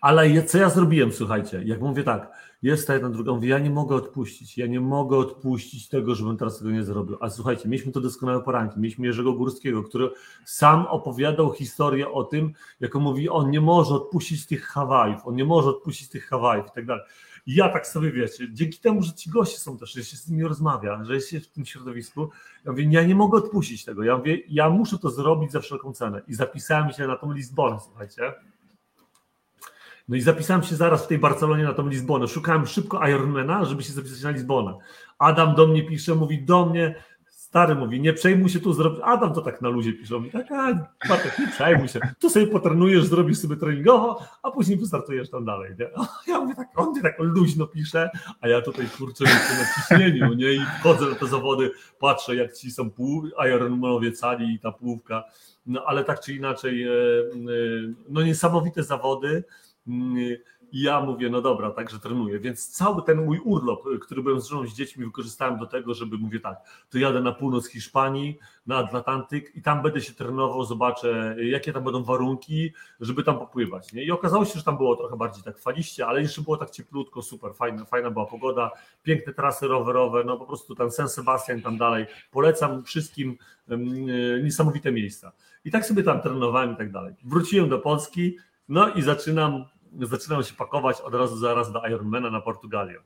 S4: Ale co ja zrobiłem, słuchajcie, jak mówię tak, jest ta jedna, druga, mówię, ja nie mogę odpuścić, ja nie mogę odpuścić tego, żebym teraz tego nie zrobił. A słuchajcie, mieliśmy to doskonałe poranki, mieliśmy Jerzego Górskiego, który sam opowiadał historię o tym, jak on mówi, on nie może odpuścić tych Hawajów, on nie może odpuścić tych Hawajów i tak dalej. Ja tak sobie wiecie, dzięki temu, że ci goście są też, że się z nimi rozmawia, że jest się w tym środowisku, ja mówię, ja nie mogę odpuścić tego. Ja mówię, ja muszę to zrobić za wszelką cenę. I zapisałem się na tą Lizbonę, słuchajcie. No i zapisałem się zaraz w tej Barcelonie na tą Lizbonę. Szukałem szybko Ironmana, żeby się zapisać na Lizbonę. Adam do mnie pisze, mówi do mnie, stary mówi, nie przejmuj się tu zrobić. Adam to tak na luzie pisze, mówi, tak, a, Bartek, nie przejmuj się. Tu sobie potrenujesz, zrobisz sobie treningowo, a później wystartujesz tam dalej. Nie? Ja mówię tak, on mnie tak luźno pisze, a ja tutaj kurczę jestem na ciśnieniu, nie? I wchodzę na te zawody, patrzę jak ci są pół Ironmanowie cali i ta połówka. No ale tak czy inaczej, e, e, no niesamowite zawody. Mm, I ja mówię, no dobra, także trenuję. Więc cały ten mój urlop, który byłem z żoną z dziećmi, wykorzystałem do tego, żeby mówię tak, to jadę na północ Hiszpanii, na Atlantyk i tam będę się trenował, zobaczę, jakie tam będą warunki, żeby tam popływać. Nie? I okazało się, że tam było trochę bardziej tak faliście, ale jeszcze było tak cieplutko, super, fajna, fajna była pogoda, piękne trasy rowerowe, no po prostu ten San Sebastian tam dalej. Polecam wszystkim e, niesamowite miejsca. I tak sobie tam trenowałem i tak dalej. Wróciłem do Polski, no i zaczynam, zaczynam się pakować od razu zaraz do Ironmana na Portugalię.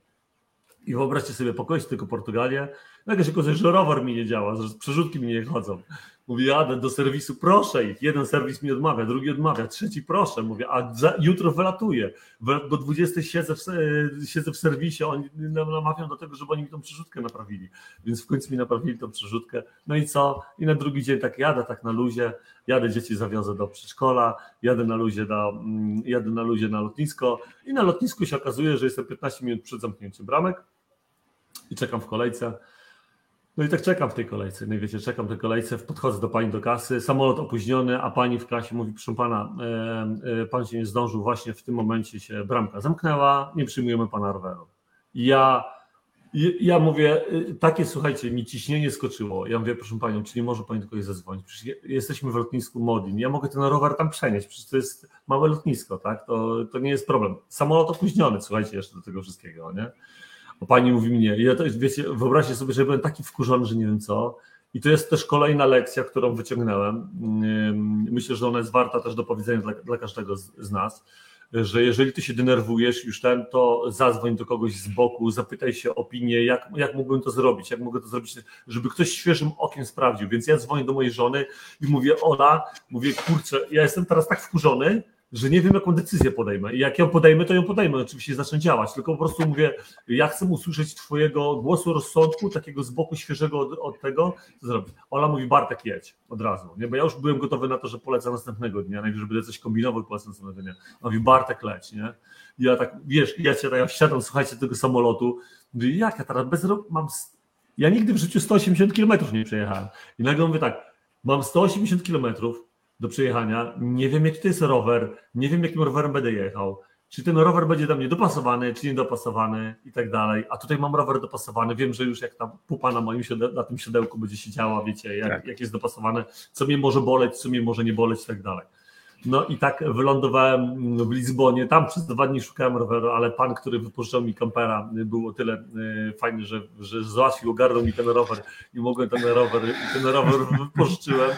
S4: I wyobraźcie sobie, pokoić tylko Portugalię. Nagle się okazuje, że rower mi nie działa, że przerzutki mi nie chodzą. Mówię, jadę do serwisu, proszę ich. Jeden serwis mi odmawia, drugi odmawia, trzeci proszę. Mówię, a za, jutro wylatuję. Do 20 siedzę w, siedzę w serwisie, oni nam- namawiam do tego, żeby oni mi tą przerzutkę naprawili. Więc w końcu mi naprawili tą przerzutkę. No i co? I na drugi dzień tak jadę, tak na luzie, jadę dzieci zawiozę do przedszkola, jadę na luzie, do, mm, jadę na luzie na lotnisko i na lotnisku się okazuje, że jestem 15 minut przed zamknięciem bramek i czekam w kolejce. No i tak czekam w tej kolejce. No wiecie, czekam w tej kolejce, podchodzę do pani do kasy, samolot opóźniony, a pani w klasie mówi, proszę pana, e, pan się nie zdążył, właśnie w tym momencie się bramka zamknęła, nie przyjmujemy pana roweru. Ja, ja mówię, y, takie słuchajcie, mi ciśnienie skoczyło. Ja mówię, proszę panią, czy nie może pani do kogoś zadzwonić? Przecież je- jesteśmy w lotnisku Modlin, ja mogę ten rower tam przenieść, przecież to jest małe lotnisko, tak? To, to nie jest problem. Samolot opóźniony, słuchajcie, jeszcze do tego wszystkiego, nie? Bo pani mówi mi nie. I ja to, wiecie, wyobraźcie sobie, że byłem taki wkurzony, że nie wiem co. I to jest też kolejna lekcja, którą wyciągnąłem. Myślę, że ona jest warta też do powiedzenia dla, dla każdego z, z nas, że jeżeli ty się denerwujesz już ten, to zadzwoń do kogoś z boku, zapytaj się o opinię, jak, jak mógłbym to zrobić, jak mogę to zrobić, żeby ktoś świeżym okiem sprawdził. Więc ja dzwonię do mojej żony i mówię, Ola, mówię, kurczę, ja jestem teraz tak wkurzony, że nie wiem, jaką decyzję podejmę. I jak ją podejmę, to ją podejmę. Oczywiście zacznę działać. Tylko po prostu mówię, ja chcę usłyszeć Twojego głosu rozsądku, takiego z boku świeżego od, od tego, co zrobić. Ola mówi, Bartek, jedź od razu. Nie? Bo ja już byłem gotowy na to, że polecę następnego dnia, najwyżej będę coś kombinował i polecę następnego dnia. Mówi, Bartek, leć. Nie? I ja tak, wiesz, ja się tak, ja wsiadam, słuchajcie, tego samolotu. Jak ja teraz bez mam. Ja nigdy w życiu 180 km nie przejechałem. I nagle mówię tak, mam 180 km do przejechania, nie wiem jaki to jest rower, nie wiem jakim rowerem będę jechał, czy ten rower będzie do mnie dopasowany, czy niedopasowany i tak dalej, a tutaj mam rower dopasowany, wiem, że już jak ta pupa na moim na tym siodełku będzie siedziała, wiecie, jak,
S2: Tak.
S4: jak jest dopasowane, co mnie może boleć, co mnie może nie boleć i tak dalej. No i tak wylądowałem w Lizbonie. Tam przez dwa dni szukałem roweru, ale pan, który wypożyczał mi kampera, był o tyle e, fajny, że, że załatwił, ogarnął mi ten rower i mogłem ten rower, ten rower wypożyczyłem.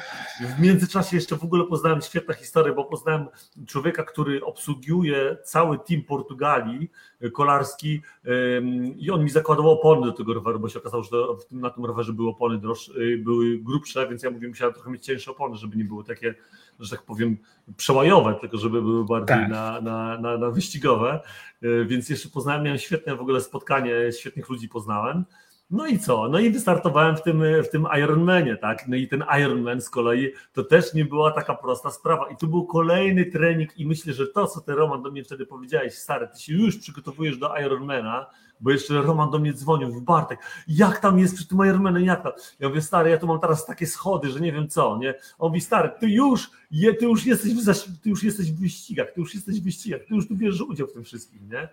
S4: W międzyczasie jeszcze w ogóle poznałem świetna historia, bo poznałem człowieka, który obsługiuje cały team Portugalii, e, kolarski i on mi zakładał opony do tego roweru, bo się okazało, że na tym rowerze były opony droższe, e, były grubsze, więc ja mówię, musiałem trochę mieć cieńsze opony, żeby nie były takie, że tak powiem, przełajowe, tylko żeby były bardziej
S2: Tak.
S4: na, na, na, na wyścigowe. E, Więc jeszcze poznałem, miałem świetne w ogóle spotkanie, świetnych ludzi poznałem. No i co? No i wystartowałem w tym, w tym Ironmanie, tak? No i ten Ironman z kolei to też nie była taka prosta sprawa. I tu był kolejny trening i myślę, że to, co ty Roman do mnie wtedy powiedziałeś, stary, ty się już przygotowujesz do Ironmana, bo jeszcze Roman do mnie dzwonił, w Bartek, jak tam jest przy tym Ironmanem, jak tam? Ja mówię, stary, ja tu mam teraz takie schody, że nie wiem co, nie? On mówi, stary, ty już, je, ty już jesteś w, ty już jesteś w wyścigach, ty już jesteś w wyścigach, ty już tu bierzesz udział w tym wszystkim, nie?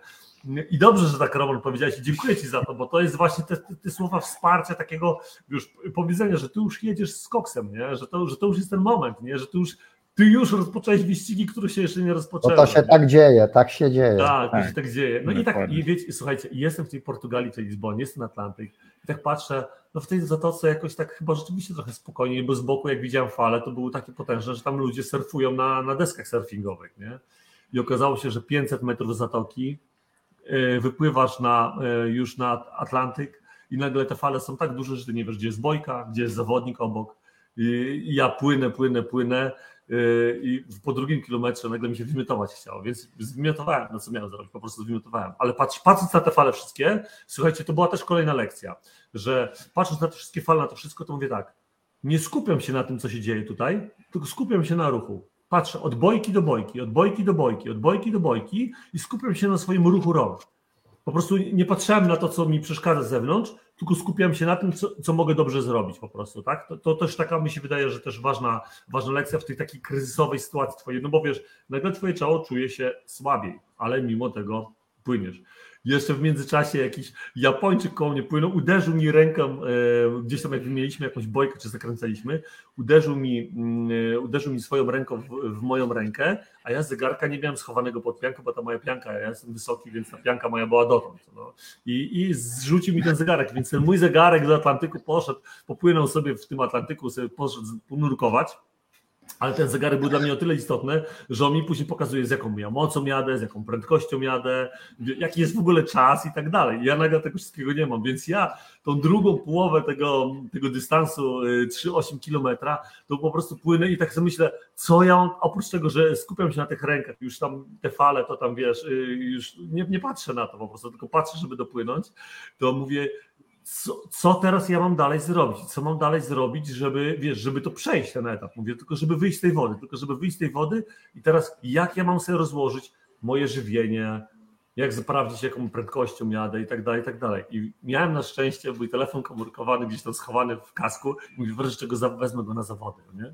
S4: I dobrze, że tak Roman powiedziałeś i dziękuję Ci za to, bo to jest właśnie te, te, te, słowa wsparcia, takiego już powiedzenia, że Ty już jedziesz z koksem, nie? Że, to, że to już jest ten moment, nie? że Ty już, ty już rozpocząłeś wyścigi, które się jeszcze nie rozpoczęły.
S3: No to się nie? tak dzieje, tak się dzieje.
S4: Tak, tak. to się tak dzieje. No i tak, i wiecie, słuchajcie, jestem w tej Portugalii, w tej Lizbonie, jestem na Atlantyk i tak patrzę, no w tej zatoce jakoś tak chyba rzeczywiście trochę spokojniej, bo z boku jak widziałem fale, to były takie potężne, że tam ludzie surfują na, na deskach surfingowych, nie? I okazało się, że 500 metrów zatoki E, wypływasz na, e, już na Atlantyk i nagle te fale są tak duże, że ty nie wiesz, gdzie jest bojka, gdzie jest zawodnik obok. I ja płynę, płynę, płynę i po drugim kilometrze nagle mi się wymiotować chciało, więc wymiotowałem, no co miałem zrobić, po prostu wymiotowałem. Ale patrz, patrząc na te fale wszystkie, słuchajcie, to była też kolejna lekcja, że patrząc na te wszystkie fale, na to wszystko, to mówię tak, nie skupiam się na tym, co się dzieje tutaj, tylko skupiam się na ruchu patrzę od bojki do bojki, od bojki do bojki, od bojki do bojki i skupiam się na swoim ruchu rąk. Po prostu nie patrzyłem na to, co mi przeszkadza z zewnątrz, tylko skupiam się na tym, co, co mogę dobrze zrobić po prostu, tak? To, to, też taka mi się wydaje, że też ważna, ważna lekcja w tej takiej kryzysowej sytuacji twojej, no bo wiesz, nagle twoje ciało czuje się słabiej, ale mimo tego płyniesz. Jeszcze w międzyczasie jakiś Japończyk koło mnie płynął, uderzył mi ręką, e, gdzieś tam jak mieliśmy jakąś bojkę, czy zakręcaliśmy, uderzył mi, mm, e, uderzył mi swoją ręką w, w, moją rękę, a ja zegarka nie miałem schowanego pod piankę, bo ta moja pianka, ja jestem wysoki, więc ta pianka moja była dotąd. No. I, I zrzucił mi ten zegarek, więc ten mój zegarek do Atlantyku poszedł, popłynął sobie w tym Atlantyku, sobie poszedł ponurkować ale ten zegarek był dla mnie o tyle istotny, że on mi później pokazuje, z jaką ja mocą jadę, z jaką prędkością jadę, jaki jest w ogóle czas i tak dalej. Ja nagle tego wszystkiego nie mam, więc ja tą drugą połowę tego, tego dystansu 3-8 y, kilometra, to po prostu płynę i tak sobie myślę, co ja mam, oprócz tego, że skupiam się na tych rękach, już tam te fale, to tam wiesz, y, już nie, nie patrzę na to po prostu, tylko patrzę, żeby dopłynąć, to mówię, co, co, teraz ja mam dalej zrobić? Co mam dalej zrobić, żeby, wiesz, żeby to przejść ten etap? Mówię, tylko żeby wyjść z tej wody, tylko żeby wyjść z tej wody i teraz jak ja mam sobie rozłożyć moje żywienie, jak sprawdzić, jaką prędkością jadę i tak dalej, i tak dalej. I miałem na szczęście mój telefon komórkowany gdzieś tam schowany w kasku i mówię, wreszcie czego wezmę go na zawody. Nie?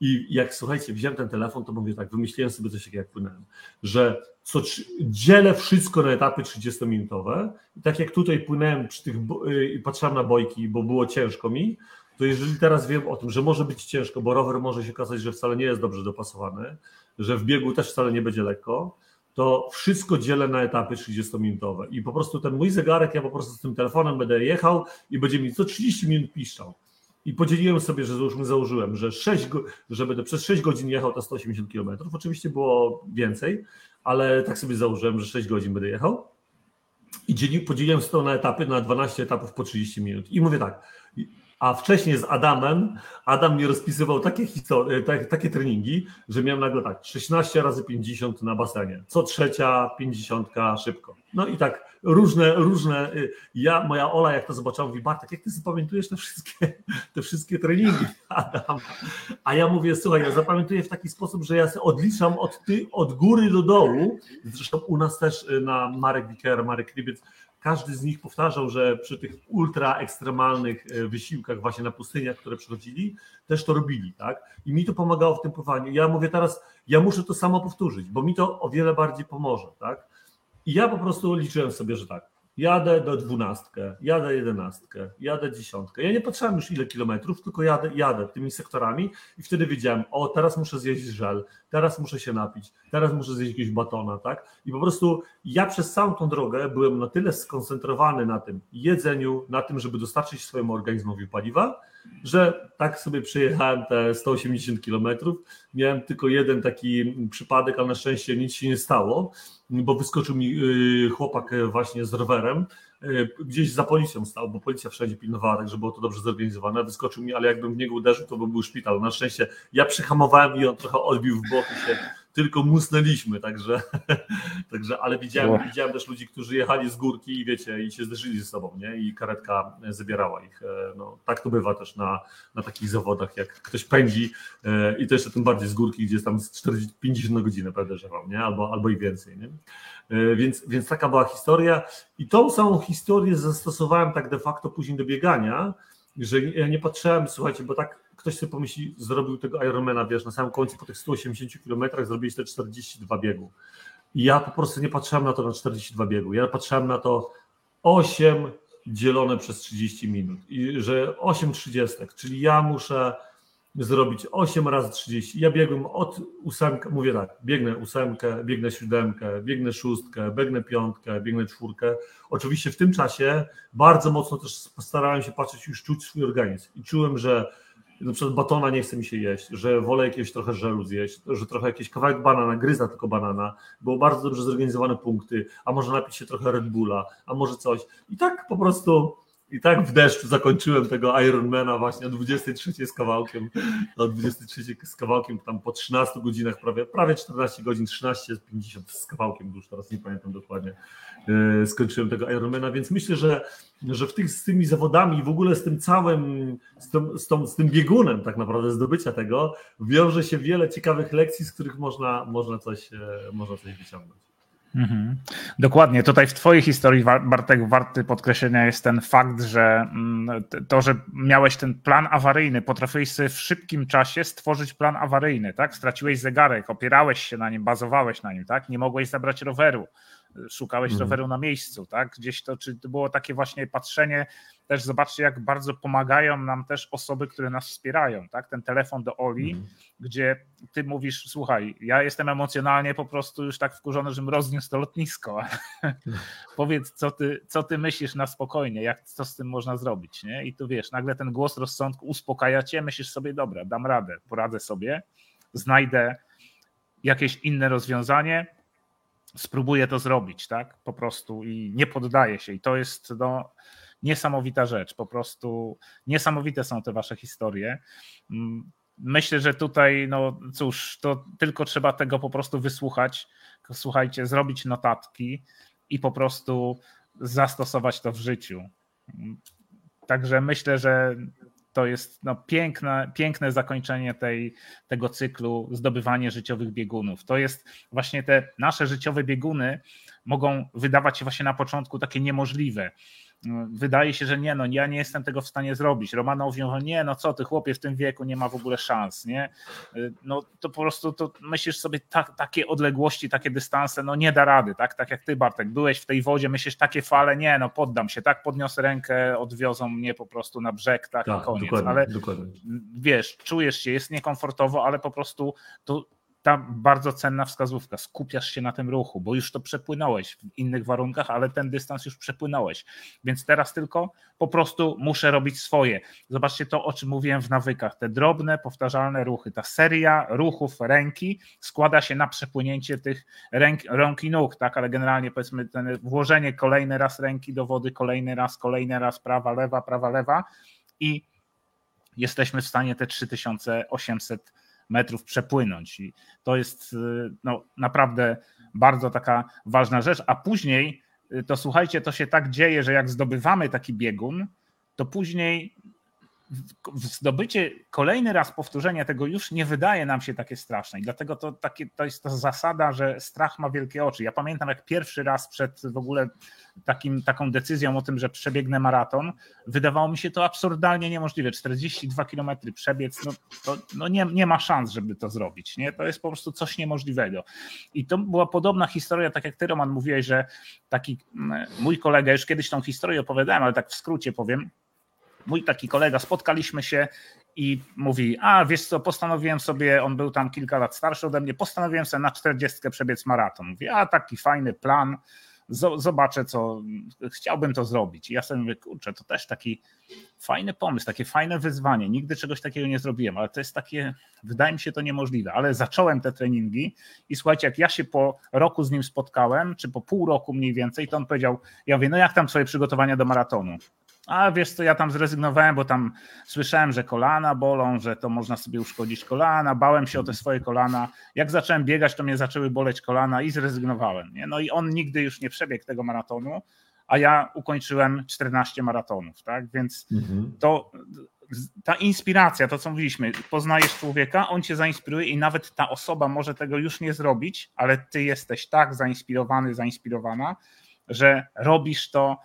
S4: I jak słuchajcie, wziąłem ten telefon, to mówię tak, wymyśliłem sobie coś takiego, jak płynąłem, że co, dzielę wszystko na etapy 30-minutowe i tak jak tutaj płynąłem przy tych, y, i patrzyłem na bojki, bo było ciężko mi, to jeżeli teraz wiem o tym, że może być ciężko, bo rower może się okazać, że wcale nie jest dobrze dopasowany, że w biegu też wcale nie będzie lekko, to wszystko dzielę na etapy 30-minutowe. I po prostu ten mój zegarek, ja po prostu z tym telefonem będę jechał i będzie mi co 30 minut piszczał. I podzieliłem sobie, że już założyłem, że, 6, że będę przez 6 godzin jechał te 180 km. Oczywiście było więcej, ale tak sobie założyłem, że 6 godzin będę jechał. I dzielił, podzieliłem to na etapy, na 12 etapów po 30 minut. I mówię tak, a wcześniej z Adamem, Adam mi rozpisywał takie, historie, tak, takie treningi, że miałem nagle tak 16 razy 50 na basenie, co trzecia 50 szybko. No i tak różne, różne. Y, ja, moja Ola, jak to zobaczyła, mówi: Bartek, jak ty zapamiętujesz te wszystkie, te wszystkie treningi, Adam? A ja mówię: Słuchaj, ja zapamiętuję w taki sposób, że ja odliczam od, ty, od góry do dołu. Zresztą u nas też y, na Marek Wiker, Marek Libiec, każdy z nich powtarzał, że przy tych ultra ekstremalnych y, wysiłkach właśnie na pustyniach, które przychodzili, też to robili, tak? I mi to pomagało w tym pływaniu. Ja mówię teraz, ja muszę to samo powtórzyć, bo mi to o wiele bardziej pomoże, tak? I ja po prostu liczyłem sobie, że tak, jadę do dwunastkę, jadę jedenastkę, jadę dziesiątkę. Ja nie patrzyłem już ile kilometrów, tylko jadę, jadę tymi sektorami i wtedy wiedziałem, o teraz muszę zjeść żel, teraz muszę się napić, teraz muszę zjeść jakiegoś batona, tak? I po prostu ja przez całą tą drogę byłem na tyle skoncentrowany na tym jedzeniu, na tym, żeby dostarczyć swojemu organizmowi paliwa, że tak sobie przejechałem te 180 kilometrów. Miałem tylko jeden taki przypadek, a na szczęście nic się nie stało, bo wyskoczył mi y, chłopak właśnie z rowerem. Y, gdzieś za policją stał, bo policja wszędzie pilnowała, tak żeby było to dobrze zorganizowane. Wyskoczył mi, ale jakbym w niego uderzył, to by był szpital. Na szczęście ja przyhamowałem i on trochę odbił w bok i się tylko musnęliśmy, także, także ale widziałem, widziałem też ludzi, którzy jechali z górki i wiecie, i się zderzyli ze sobą, nie? I karetka zabierała ich. E, no, tak to bywa też na, na takich zawodach, jak ktoś pędzi e, i to jeszcze tym bardziej z górki, gdzie jest tam 40, 50 na godzinę podejrzewał, nie? Albo, albo i więcej, nie? E, więc, więc taka była historia i tą samą historię zastosowałem tak de facto później do biegania, że ja nie patrzyłem, słuchajcie, bo tak ktoś sobie pomyśli, zrobił tego Ironmana, wiesz, na samym końcu po tych 180 km zrobiłeś te 42 biegu. I ja po prostu nie patrzyłem na to na 42 biegu. Ja patrzyłem na to 8 dzielone przez 30 minut. I że 8 trzydziestek, czyli ja muszę zrobić 8 razy 30. Ja biegłem od ósemkę, mówię tak, biegnę ósemkę, biegnę siódemkę, biegnę szóstkę, biegnę piątkę, biegnę czwórkę. Oczywiście w tym czasie bardzo mocno też starałem się patrzeć, już czuć swój organizm i czułem, że na przykład batona nie chce mi się jeść, że wolę jakiegoś trochę żelu zjeść, że trochę jakiś kawałek banana, gryza tylko banana, było bardzo dobrze zorganizowane punkty, a może napić się trochę Red Bulla, a może coś. I tak po prostu i tak w deszczu zakończyłem tego Ironmana właśnie o 23 z kawałkiem, o 23 z kawałkiem, tam po 13 godzinach, prawie, prawie 14 godzin, 13, 50 z kawałkiem, już teraz nie pamiętam dokładnie, yy, skończyłem tego Ironmana, więc myślę, że, że w tych, z tymi zawodami w ogóle z tym całym, z tym, z, tą, z tym biegunem tak naprawdę zdobycia tego, wiąże się wiele ciekawych lekcji, z których można, można, coś, yy, można coś wyciągnąć.
S2: Mhm. Dokładnie. Tutaj w Twojej historii, Bartek, warty podkreślenia jest ten fakt, że mm, to, że miałeś ten plan awaryjny, potrafiłeś sobie w szybkim czasie stworzyć plan awaryjny, tak? Straciłeś zegarek, opierałeś się na nim, bazowałeś na nim, tak? Nie mogłeś zabrać roweru, szukałeś mhm. roweru na miejscu, tak? Gdzieś to, czy to było takie właśnie patrzenie, też zobaczcie, jak bardzo pomagają nam też osoby, które nas wspierają, tak? Ten telefon do Oli, mhm. gdzie ty mówisz, słuchaj, ja jestem emocjonalnie po prostu już tak wkurzony, żebym rozniósł to lotnisko. Powiedz, co ty, co ty myślisz na spokojnie, jak co z tym można zrobić, nie? I tu wiesz, nagle ten głos rozsądku uspokaja cię, myślisz sobie, dobra, dam radę, poradzę sobie, znajdę jakieś inne rozwiązanie, spróbuję to zrobić, tak? Po prostu i nie poddaję się. I to jest no, niesamowita rzecz. Po prostu niesamowite są te wasze historie. Mm, myślę, że tutaj, no cóż, to tylko trzeba tego po prostu wysłuchać. Słuchajcie, zrobić notatki i po prostu zastosować to w życiu. Mm, także myślę, że to jest no, piękne, piękne zakończenie tej, tego cyklu zdobywanie życiowych biegunów. To jest właśnie te nasze życiowe bieguny mogą wydawać się właśnie na początku takie niemożliwe wydaje się, że nie, no ja nie jestem tego w stanie zrobić. Romanow mówią, nie, no co ty chłopie w tym wieku nie ma w ogóle szans, nie? No to po prostu to myślisz sobie tak, takie odległości, takie dystanse, no nie da rady, tak? Tak jak ty Bartek, byłeś w tej wodzie, myślisz takie fale, nie, no poddam się, tak? Podniosę rękę, odwiozą mnie po prostu na brzeg, tak? tak koniec.
S4: Dokładnie,
S2: ale
S4: dokładnie.
S2: wiesz, czujesz się, jest niekomfortowo, ale po prostu to ta bardzo cenna wskazówka. Skupiasz się na tym ruchu, bo już to przepłynąłeś w innych warunkach, ale ten dystans już przepłynąłeś. Więc teraz tylko po prostu muszę robić swoje. Zobaczcie to, o czym mówiłem w nawykach. Te drobne, powtarzalne ruchy. Ta seria ruchów ręki składa się na przepłynięcie tych ręk, rąk i nóg, tak? Ale generalnie powiedzmy ten włożenie kolejny raz ręki do wody, kolejny raz, kolejny raz, prawa, lewa, prawa, lewa i jesteśmy w stanie te 3800 metrów przepłynąć. I to jest y, no, naprawdę bardzo taka ważna rzecz. A później, y, to słuchajcie, to się tak dzieje, że jak zdobywamy taki biegun, to później zdobycie, kolejny raz powtórzenia tego już nie wydaje nam się takie straszne. I dlatego to, takie, to jest ta zasada, że strach ma wielkie oczy. Ja pamiętam, jak pierwszy raz przed w ogóle takim, taką decyzją o tym, że przebiegnę maraton, wydawało mi się to absurdalnie niemożliwe. 42 km przebiec, no, to, no nie, nie ma szans, żeby to zrobić. Nie? To jest po prostu coś niemożliwego. I to była podobna historia, tak jak ty, Roman, mówiłeś, że taki mm, mój kolega, już kiedyś tą historię opowiadałem, ale tak w skrócie powiem, mój taki kolega, spotkaliśmy się i mówi, a wiesz co, postanowiłem sobie, on był tam kilka lat starszy ode mnie, postanowiłem sobie na 40 przebiec maraton. Mówi, a taki fajny plan, zobaczę co, chciałbym to zrobić. I ja sobie mówię, kurczę, to też taki fajny pomysł, takie fajne wyzwanie. Nigdy czegoś takiego nie zrobiłem, ale to jest takie, wydaje mi się to niemożliwe, ale zacząłem te treningi i słuchajcie, jak ja się po roku z nim spotkałem, czy po pół roku mniej więcej, to on powiedział, ja mówię, no jak tam swoje przygotowania do maratonu? A wiesz co, ja tam zrezygnowałem, bo tam słyszałem, że kolana bolą, że to można sobie uszkodzić kolana, bałem się o te swoje kolana. Jak zacząłem biegać, to mnie zaczęły boleć kolana i zrezygnowałem. Nie? No i on nigdy już nie przebiegł tego maratonu, a ja ukończyłem 14 maratonów, tak? Więc mhm. to ta inspiracja, to co mówiliśmy, poznajesz człowieka, on cię zainspiruje i nawet ta osoba może tego już nie zrobić, ale ty jesteś tak zainspirowany, zainspirowana, że robisz to,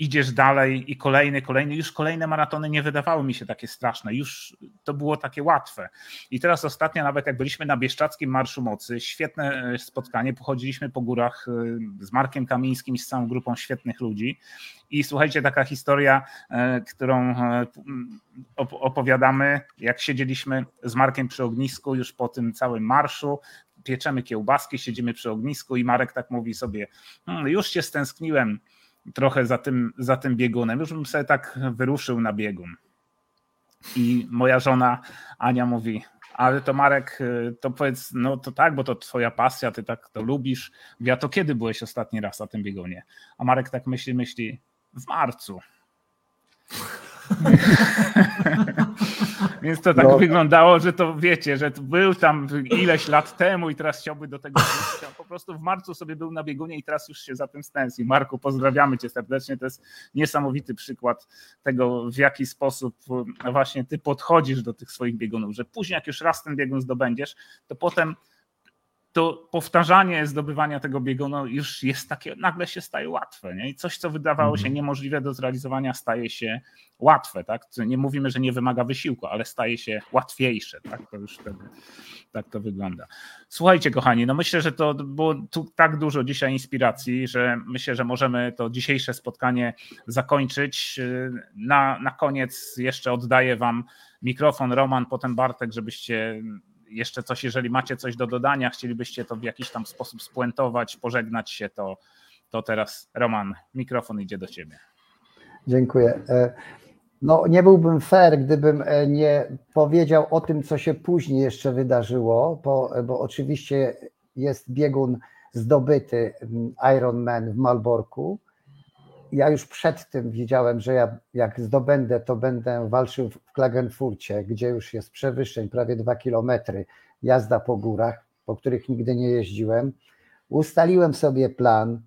S2: idziesz dalej i kolejny, kolejny, już kolejne maratony nie wydawały mi się takie straszne, już to było takie łatwe. I teraz ostatnio, nawet jak byliśmy na Bieszczackim Marszu Mocy, świetne e, spotkanie, pochodziliśmy po górach e, z Markiem Kamińskim i z całą grupą świetnych ludzi. I słuchajcie, taka historia, e, którą opowiadamy, jak siedzieliśmy z Markiem przy ognisku już po tym całym marszu, pieczemy kiełbaski, siedzimy przy ognisku i Marek tak mówi sobie, hmm, już się stęskniłem trochę za tym, za tym biegunem. Już bym sobie tak wyruszył na biegun. I moja żona Ania mówi, ale to Marek, to powiedz, no to tak, bo to twoja pasja, ty tak to lubisz. Ja to kiedy byłeś ostatni raz na tym biegunie? A Marek tak myśli, myśli, w marcu. Więc to tak no. wyglądało, że to wiecie, że to był tam ileś lat temu i teraz chciałby do tego wrócić. Po prostu w marcu sobie był na biegunie i teraz już się za tym stęskni. Marku, pozdrawiamy cię serdecznie. To jest niesamowity przykład tego, w jaki sposób właśnie ty podchodzisz do tych swoich biegunów, że później jak już raz ten biegun zdobędziesz, to potem to powtarzanie zdobywania tego biegunu już jest takie, nagle się staje łatwe. Nie? I coś, co wydawało się mhm. niemożliwe do zrealizowania, staje się łatwe. Tak? Nie mówimy, że nie wymaga wysiłku, ale staje się łatwiejsze. Tak? To już wtedy tak to wygląda. Słuchajcie, kochani, no myślę, że to było tu tak dużo dzisiaj inspiracji, że myślę, że możemy to dzisiejsze spotkanie zakończyć. Na, na koniec jeszcze oddaję Wam mikrofon, Roman, potem Bartek, żebyście jeszcze coś, jeżeli macie coś do dodania, chcielibyście to w jakiś tam sposób spuentować, pożegnać się, to, to teraz Roman, mikrofon idzie do ciebie.
S3: Dziękuję. E, no, nie byłbym fair, gdybym e, nie powiedział o tym, co się później jeszcze wydarzyło, bo, bo oczywiście jest biegun zdobyty mm, Ironman w Malborku. Ja już przed tym wiedziałem, że ja jak zdobędę, to będę walczył w Klagenfurcie, gdzie już jest przewyższeń prawie dwa kilometry, jazda po górach, po których nigdy nie jeździłem. Ustaliłem sobie plan,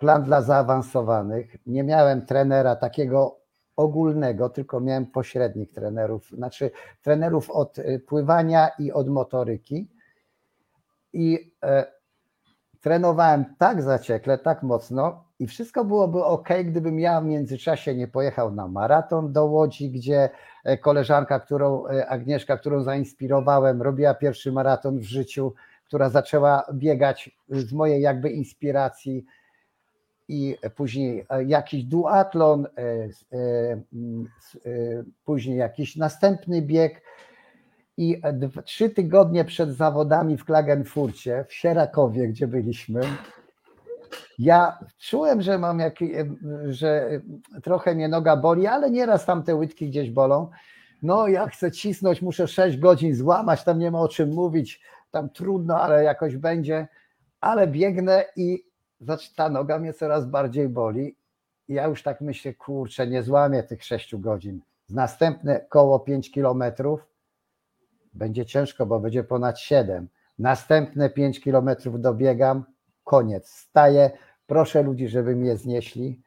S3: plan dla zaawansowanych. Nie miałem trenera takiego ogólnego, tylko miałem pośrednich trenerów, znaczy trenerów od y, pływania i od motoryki. I e, trenowałem tak zaciekle, tak mocno i wszystko byłoby ok, gdybym ja w międzyczasie nie pojechał na maraton do Łodzi, gdzie e, koleżanka, którą e, Agnieszka, którą zainspirowałem, robiła pierwszy maraton w życiu, która zaczęła biegać z mojej jakby inspiracji. I później e, jakiś duatlon, później jakiś następny bieg i trzy tygodnie przed zawodami w Klagenfurcie, w Sierakowie, gdzie byliśmy, ja czułem, że mam jak, że trochę mnie noga boli, ale nieraz tam te łydki gdzieś bolą. No, ja chcę cisnąć, muszę 6 godzin złamać, tam nie ma o czym mówić, tam trudno, ale jakoś będzie. Ale biegnę i ta noga mnie coraz bardziej boli. Ja już tak myślę, kurczę, nie złamię tych 6 godzin. Następne koło 5 kilometrów będzie ciężko, bo będzie ponad 7. Następne 5 kilometrów dobiegam, koniec. Staję, proszę ludzi, żeby mnie znieśli.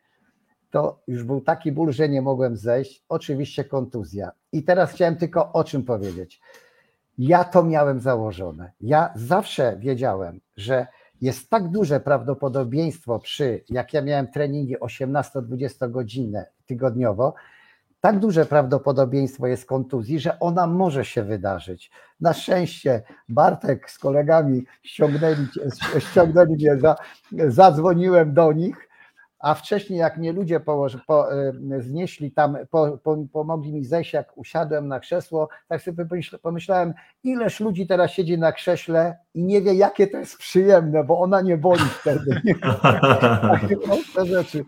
S3: To już był taki ból, że nie mogłem zejść. Oczywiście kontuzja. I teraz chciałem tylko o czym powiedzieć. Ja to miałem założone. Ja zawsze wiedziałem, że jest tak duże prawdopodobieństwo przy, jak ja miałem treningi 18-20 godzinne tygodniowo, tak duże prawdopodobieństwo jest kontuzji, że ona może się wydarzyć. Na szczęście Bartek z kolegami ściągnęli, ściągnęli mnie, za, zadzwoniłem do nich, a wcześniej jak mnie ludzie położy, po, e, znieśli tam, po, po, pomogli mi zejść, jak usiadłem na krzesło, tak sobie pomyślałem, ileż ludzi teraz siedzi na krześle i nie wie, jakie to jest przyjemne, bo ona nie boli wtedy. Takie proste rzeczy.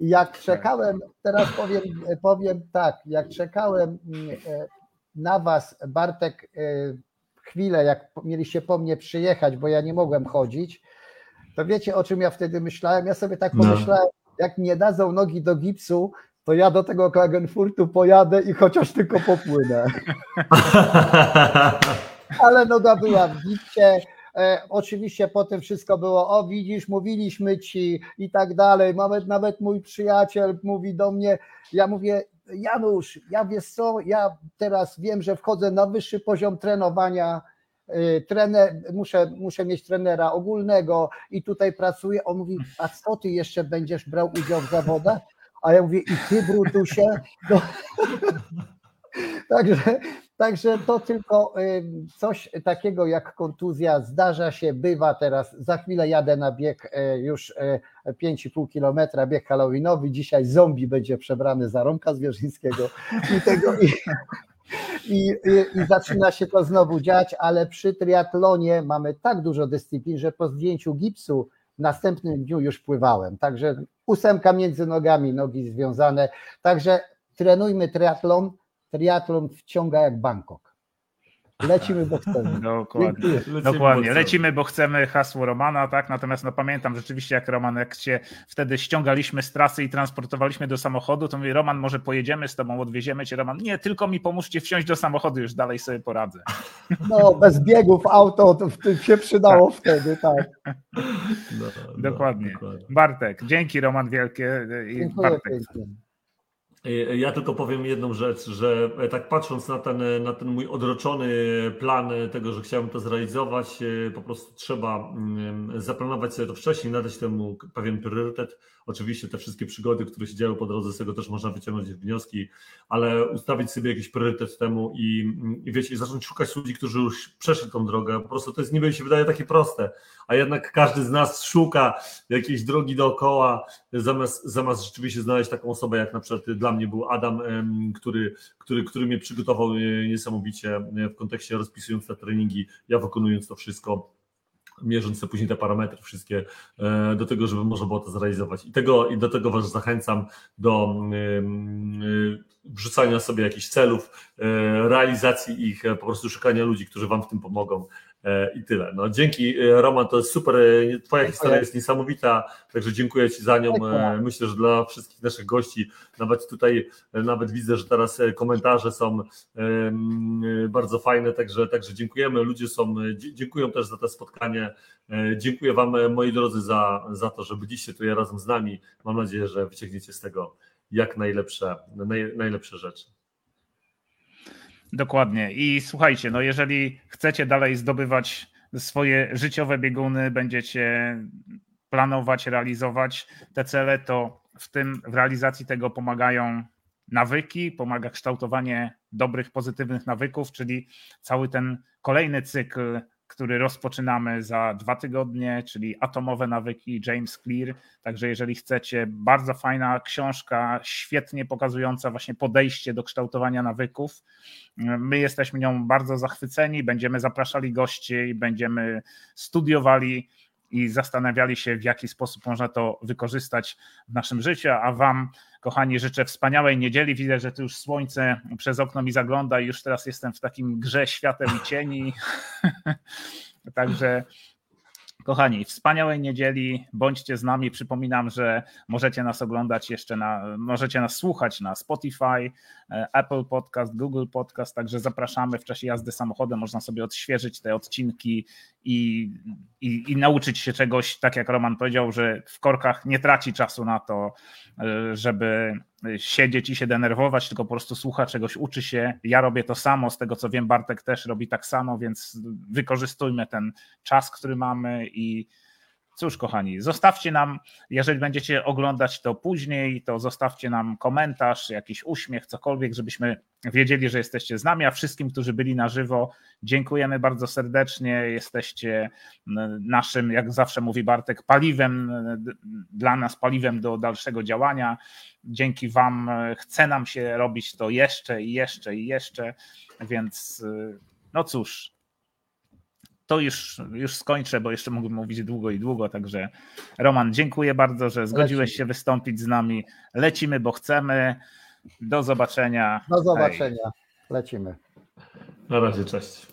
S3: Jak czekałem, teraz powiem, powiem tak, jak czekałem mm, e, na Was, Bartek, e, chwilę, jak mieliście po mnie przyjechać, bo ja nie mogłem chodzić, to wiecie o czym ja wtedy myślałem? Ja sobie tak no. pomyślałem, jak nie dadzą nogi do gipsu, to ja do tego Klagenfurtu pojadę i chociaż tylko popłynę. Ale noga była w gipcie. E, oczywiście potem wszystko było, o widzisz, mówiliśmy ci i tak dalej. Nawet, nawet mój przyjaciel mówi do mnie, ja mówię, Janusz, ja wiesz co, ja teraz wiem, że wchodzę na wyższy poziom trenowania, y, trener, muszę, muszę mieć trenera ogólnego i tutaj pracuję. On mówi, a co ty jeszcze będziesz brał udział w zawodach? A ja mówię, i ty Brutusie? No. Także, także to tylko y, coś takiego jak kontuzja zdarza się, bywa teraz. Za chwilę jadę na bieg y, już 5,5 kilometra, bieg halloweenowy. Dzisiaj zombie będzie przebrany za Romka Zwierzyńskiego i tego. I, i, i, I, zaczyna się to znowu dziać, ale przy triatlonie mamy tak dużo dyscyplin, że po zdjęciu gipsu w następnym dniu już pływałem. Także ósemka między nogami, nogi związane. Także trenujmy triatlon. Triatlon wciąga jak Bangkok. Lecimy, bo chcemy.
S2: Dokładnie. Lecimy, Dokładnie. Bo Lecimy, bo chcemy hasło Romana, tak? Natomiast no, pamiętam rzeczywiście, jak Roman, jak się wtedy ściągaliśmy z trasy i transportowaliśmy do samochodu, to mówię, Roman, może pojedziemy z tobą, odwieziemy cię, Roman. Nie, tylko mi pomóżcie wsiąść do samochodu, już dalej sobie poradzę.
S3: No, bez biegów auto to się przydało tak. wtedy, tak.
S2: No, no, dokładnie. dokładnie. Bartek, dzięki Roman wielkie.
S3: Dziękuję Bartek.
S4: Ja tylko powiem jedną rzecz, że e, tak patrząc na ten, na ten mój odroczony plan tego, że chciałem to zrealizować, e, po prostu trzeba mm, zaplanować sobie to wcześniej, nadać temu pewien priorytet. Oczywiście te wszystkie przygody, które się działy po drodze, z tego też można wyciągnąć wnioski, ale ustawić sobie jakiś priorytet temu i, i wiecie, i zacząć szukać ludzi, którzy już przeszli tą drogę. Po prostu to jest niby się wydaje takie proste, a jednak każdy z nas szuka jakiejś drogi dookoła, zamiast, zamiast rzeczywiście znaleźć taką osobę, jak na przykład dla mnie był Adam, który, który, który mnie przygotował e, niesamowicie e, w kontekście rozpisując te treningi, ja wykonując to wszystko mierząc sobie później te parametry wszystkie e, do tego, żeby można było to zrealizować. I, tego, i do tego Was zachęcam do wrzucania sobie jakichś celów, realizacji ich, po prostu szukania ludzi, którzy Wam w tym pomogą. E, I tyle. No, dzięki e, Roman, to jest super. E, twoja historia jest niesamowita, także dziękuję Ci za nią. Myślę, że dla wszystkich naszych gości, nawet tutaj, nawet widzę, że teraz komentarze są bardzo fajne, także, także dziękujemy. Ludzie są, dziękują też za to spotkanie. Dziękuję Wam, moi drodzy, za, za to, że byliście tutaj razem z nami. Mam nadzieję, że wyciągniecie z tego jak najlepsze, naj, najlepsze rzeczy.
S2: Dokładnie. I słuchajcie, no jeżeli chcecie dalej zdobywać swoje życiowe bieguny, będziecie planować, realizować te cele, to w tym w realizacji tego pomagają nawyki, pomaga kształtowanie dobrych, pozytywnych nawyków, czyli cały ten kolejny cykl który rozpoczynamy za dwa tygodnie, czyli Atomowe Nawyki James Clear. Także jeżeli chcecie, bardzo fajna książka, świetnie pokazująca właśnie podejście do kształtowania nawyków. My jesteśmy nią bardzo zachwyceni, będziemy zapraszali gości, będziemy studiowali i zastanawiali się, w jaki sposób można to wykorzystać w naszym życiu, a Wam, kochani, życzę wspaniałej niedzieli. Widzę, że tu już słońce przez okno mi zagląda i już teraz jestem w takim grze świateł i cieni. Także Kochani, wspaniałej niedzieli, bądźcie z nami. Przypominam, że możecie nas oglądać jeszcze na, możecie nas słuchać na Spotify, e, Apple Podcast, Google Podcast, także zapraszamy w czasie jazdy samochodem, można sobie odświeżyć te odcinki i, i, i nauczyć się czegoś, tak jak Roman powiedział, że w korkach nie traci czasu na to, e, żeby siedzieć i się denerwować, tylko po prostu słucha czegoś, uczy się. Ja robię to samo, z tego co wiem, Bartek też robi tak samo, więc wykorzystujmy ten czas, który mamy i Cóż, kochani, zostawcie nam, jeżeli będziecie oglądać to później, to zostawcie nam komentarz, jakiś uśmiech, cokolwiek, żebyśmy wiedzieli, że jesteście z nami, a wszystkim, którzy byli na żywo, dziękujemy bardzo serdecznie. Jesteście naszym, jak zawsze mówi Bartek, paliwem dla nas, paliwem do dalszego działania. Dzięki Wam chce nam się robić to jeszcze i jeszcze i jeszcze, więc no cóż, to już, już skończę, bo jeszcze mógłbym mówić długo i długo. Także Roman, dziękuję bardzo, że zgodziłeś Lecimy. się wystąpić z nami. Lecimy, bo chcemy. Do zobaczenia.
S3: Do zobaczenia. Hej. Lecimy.
S4: Na razie, cześć.